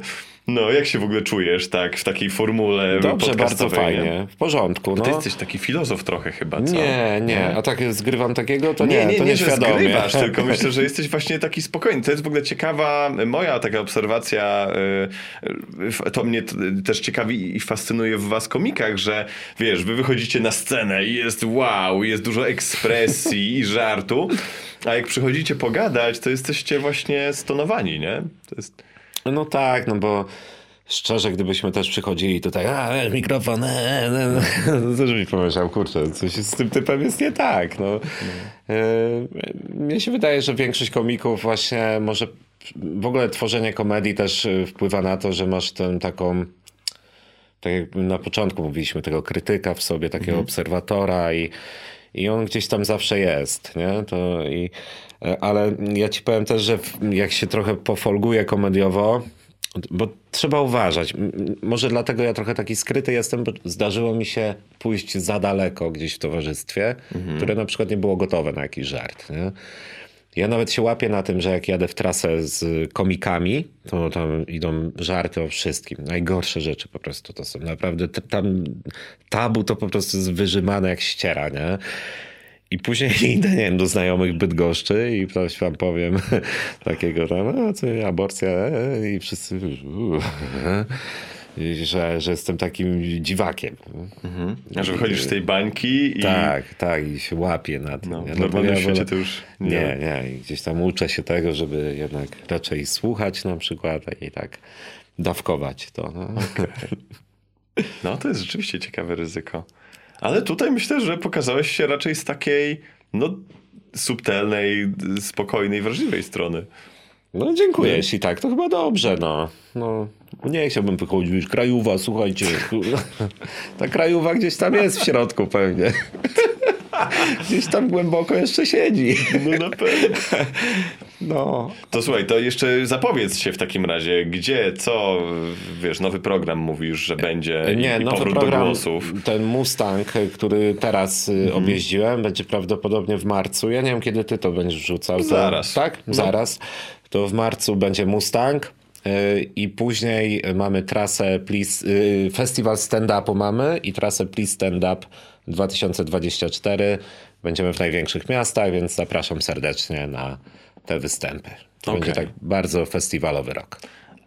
No, jak się w ogóle czujesz, tak, w takiej formule Dobrze, bardzo fajnie, nie? w porządku. No. Ty jesteś taki filozof trochę chyba, co? Nie, nie, a tak zgrywam takiego, to nie, Nie, nie, to nie, że nieświadomie. zgrywasz, tylko myślę, że jesteś właśnie taki spokojny. To jest w ogóle ciekawa, moja taka obserwacja, y, to mnie też ciekawi i fascynuje w was komikach, że wiesz, wy wychodzicie na scenę i jest wow, jest dużo ekspresji i żartu, a jak przychodzicie pogadać, to jesteście właśnie stonowani, nie? Jest... No tak, no bo szczerze, gdybyśmy też przychodzili tutaj, a e, mikrofon, e, e, no to mi pomyślał, kurczę, coś z tym typem jest nie tak. No. E, mnie się wydaje, że większość komików właśnie może w ogóle tworzenie komedii też e, wpływa na to, że masz tę taką tak jak na początku mówiliśmy, tego krytyka w sobie, takiego obserwatora i, i on gdzieś tam zawsze jest, nie? To i, ale ja ci powiem też, że jak się trochę pofolguje komediowo, bo trzeba uważać. Może dlatego ja trochę taki skryty jestem, bo zdarzyło mi się pójść za daleko gdzieś w towarzystwie, które na przykład nie było gotowe na jakiś żart. Nie? Ja nawet się łapię na tym, że jak jadę w trasę z komikami, to tam idą żarty o wszystkim. Najgorsze rzeczy po prostu to są. Naprawdę tam tabu to po prostu jest wyrzymane jak ściera, nie? I później idę, nie wiem, do znajomych Bydgoszczy i ktoś wam powiem takiego tam, a co, aborcja e, i wszyscy, uuu, że, że jestem takim dziwakiem. A że wychodzisz z tej bańki i... Tak, tak, i się łapię na tym. No, w normalnym ja świecie wolę- to już nie. Nie, nie, i gdzieś tam uczę się tego, żeby jednak raczej słuchać na przykład i tak dawkować to. No. No, to jest rzeczywiście ciekawe ryzyko. Ale tutaj myślę, że pokazałeś się raczej z takiej, no, subtelnej, spokojnej, wrażliwej strony. No dziękuję, jeśli tak, to chyba dobrze, no. no. Nie chciałbym wychodzić, krajuwa, słuchajcie. Ta krajuwa gdzieś tam jest w środku pewnie. Gdzieś tam głęboko jeszcze siedzi. No na pewno. No, To słuchaj, to jeszcze zapowiedz się w takim razie, gdzie, co, wiesz, nowy program mówisz, że będzie i, Nie, i nowy powrót do program, głosów. ten Mustang, który teraz y, Mhm. objeździłem, będzie prawdopodobnie w marcu. Ja nie wiem, kiedy ty to będziesz wrzucał. To- Zaraz. Tak? No. Zaraz. To w marcu będzie Mustang. y, I później mamy trasę Please, y, festiwal stand-upu mamy i trasę Please Stand Up 2024. Będziemy w największych miastach, więc zapraszam serdecznie na te występy. To Okej. będzie tak bardzo festiwalowy rok.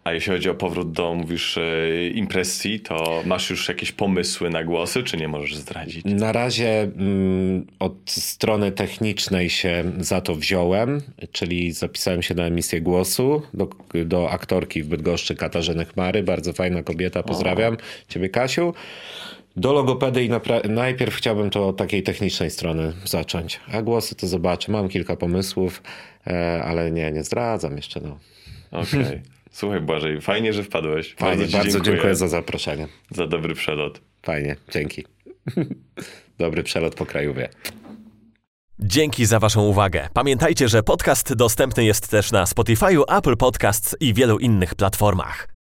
A jeśli chodzi o powrót do, mówisz, e, impresji, to masz już jakieś pomysły na głosy, czy nie możesz zdradzić? Na razie mm, od strony technicznej się za to wziąłem, czyli zapisałem się na emisję głosu do, do aktorki w Bydgoszczy Katarzyny Chmary, bardzo fajna kobieta, pozdrawiam Ciebie Kasiu. Do logopedy i najpierw chciałbym to od takiej technicznej strony zacząć, a głosy to zobaczę. Mam kilka pomysłów, e, ale nie, nie zdradzam jeszcze. No. Okej. Słuchaj Błażej, fajnie, że wpadłeś. Fajnie, ci bardzo dziękuję za zaproszenie. za dobry przelot. Fajnie, dzięki. Dobry przelot po kraju wie. Dzięki za Waszą uwagę. Pamiętajcie, że podcast dostępny jest też na Spotify, Apple Podcasts i wielu innych platformach.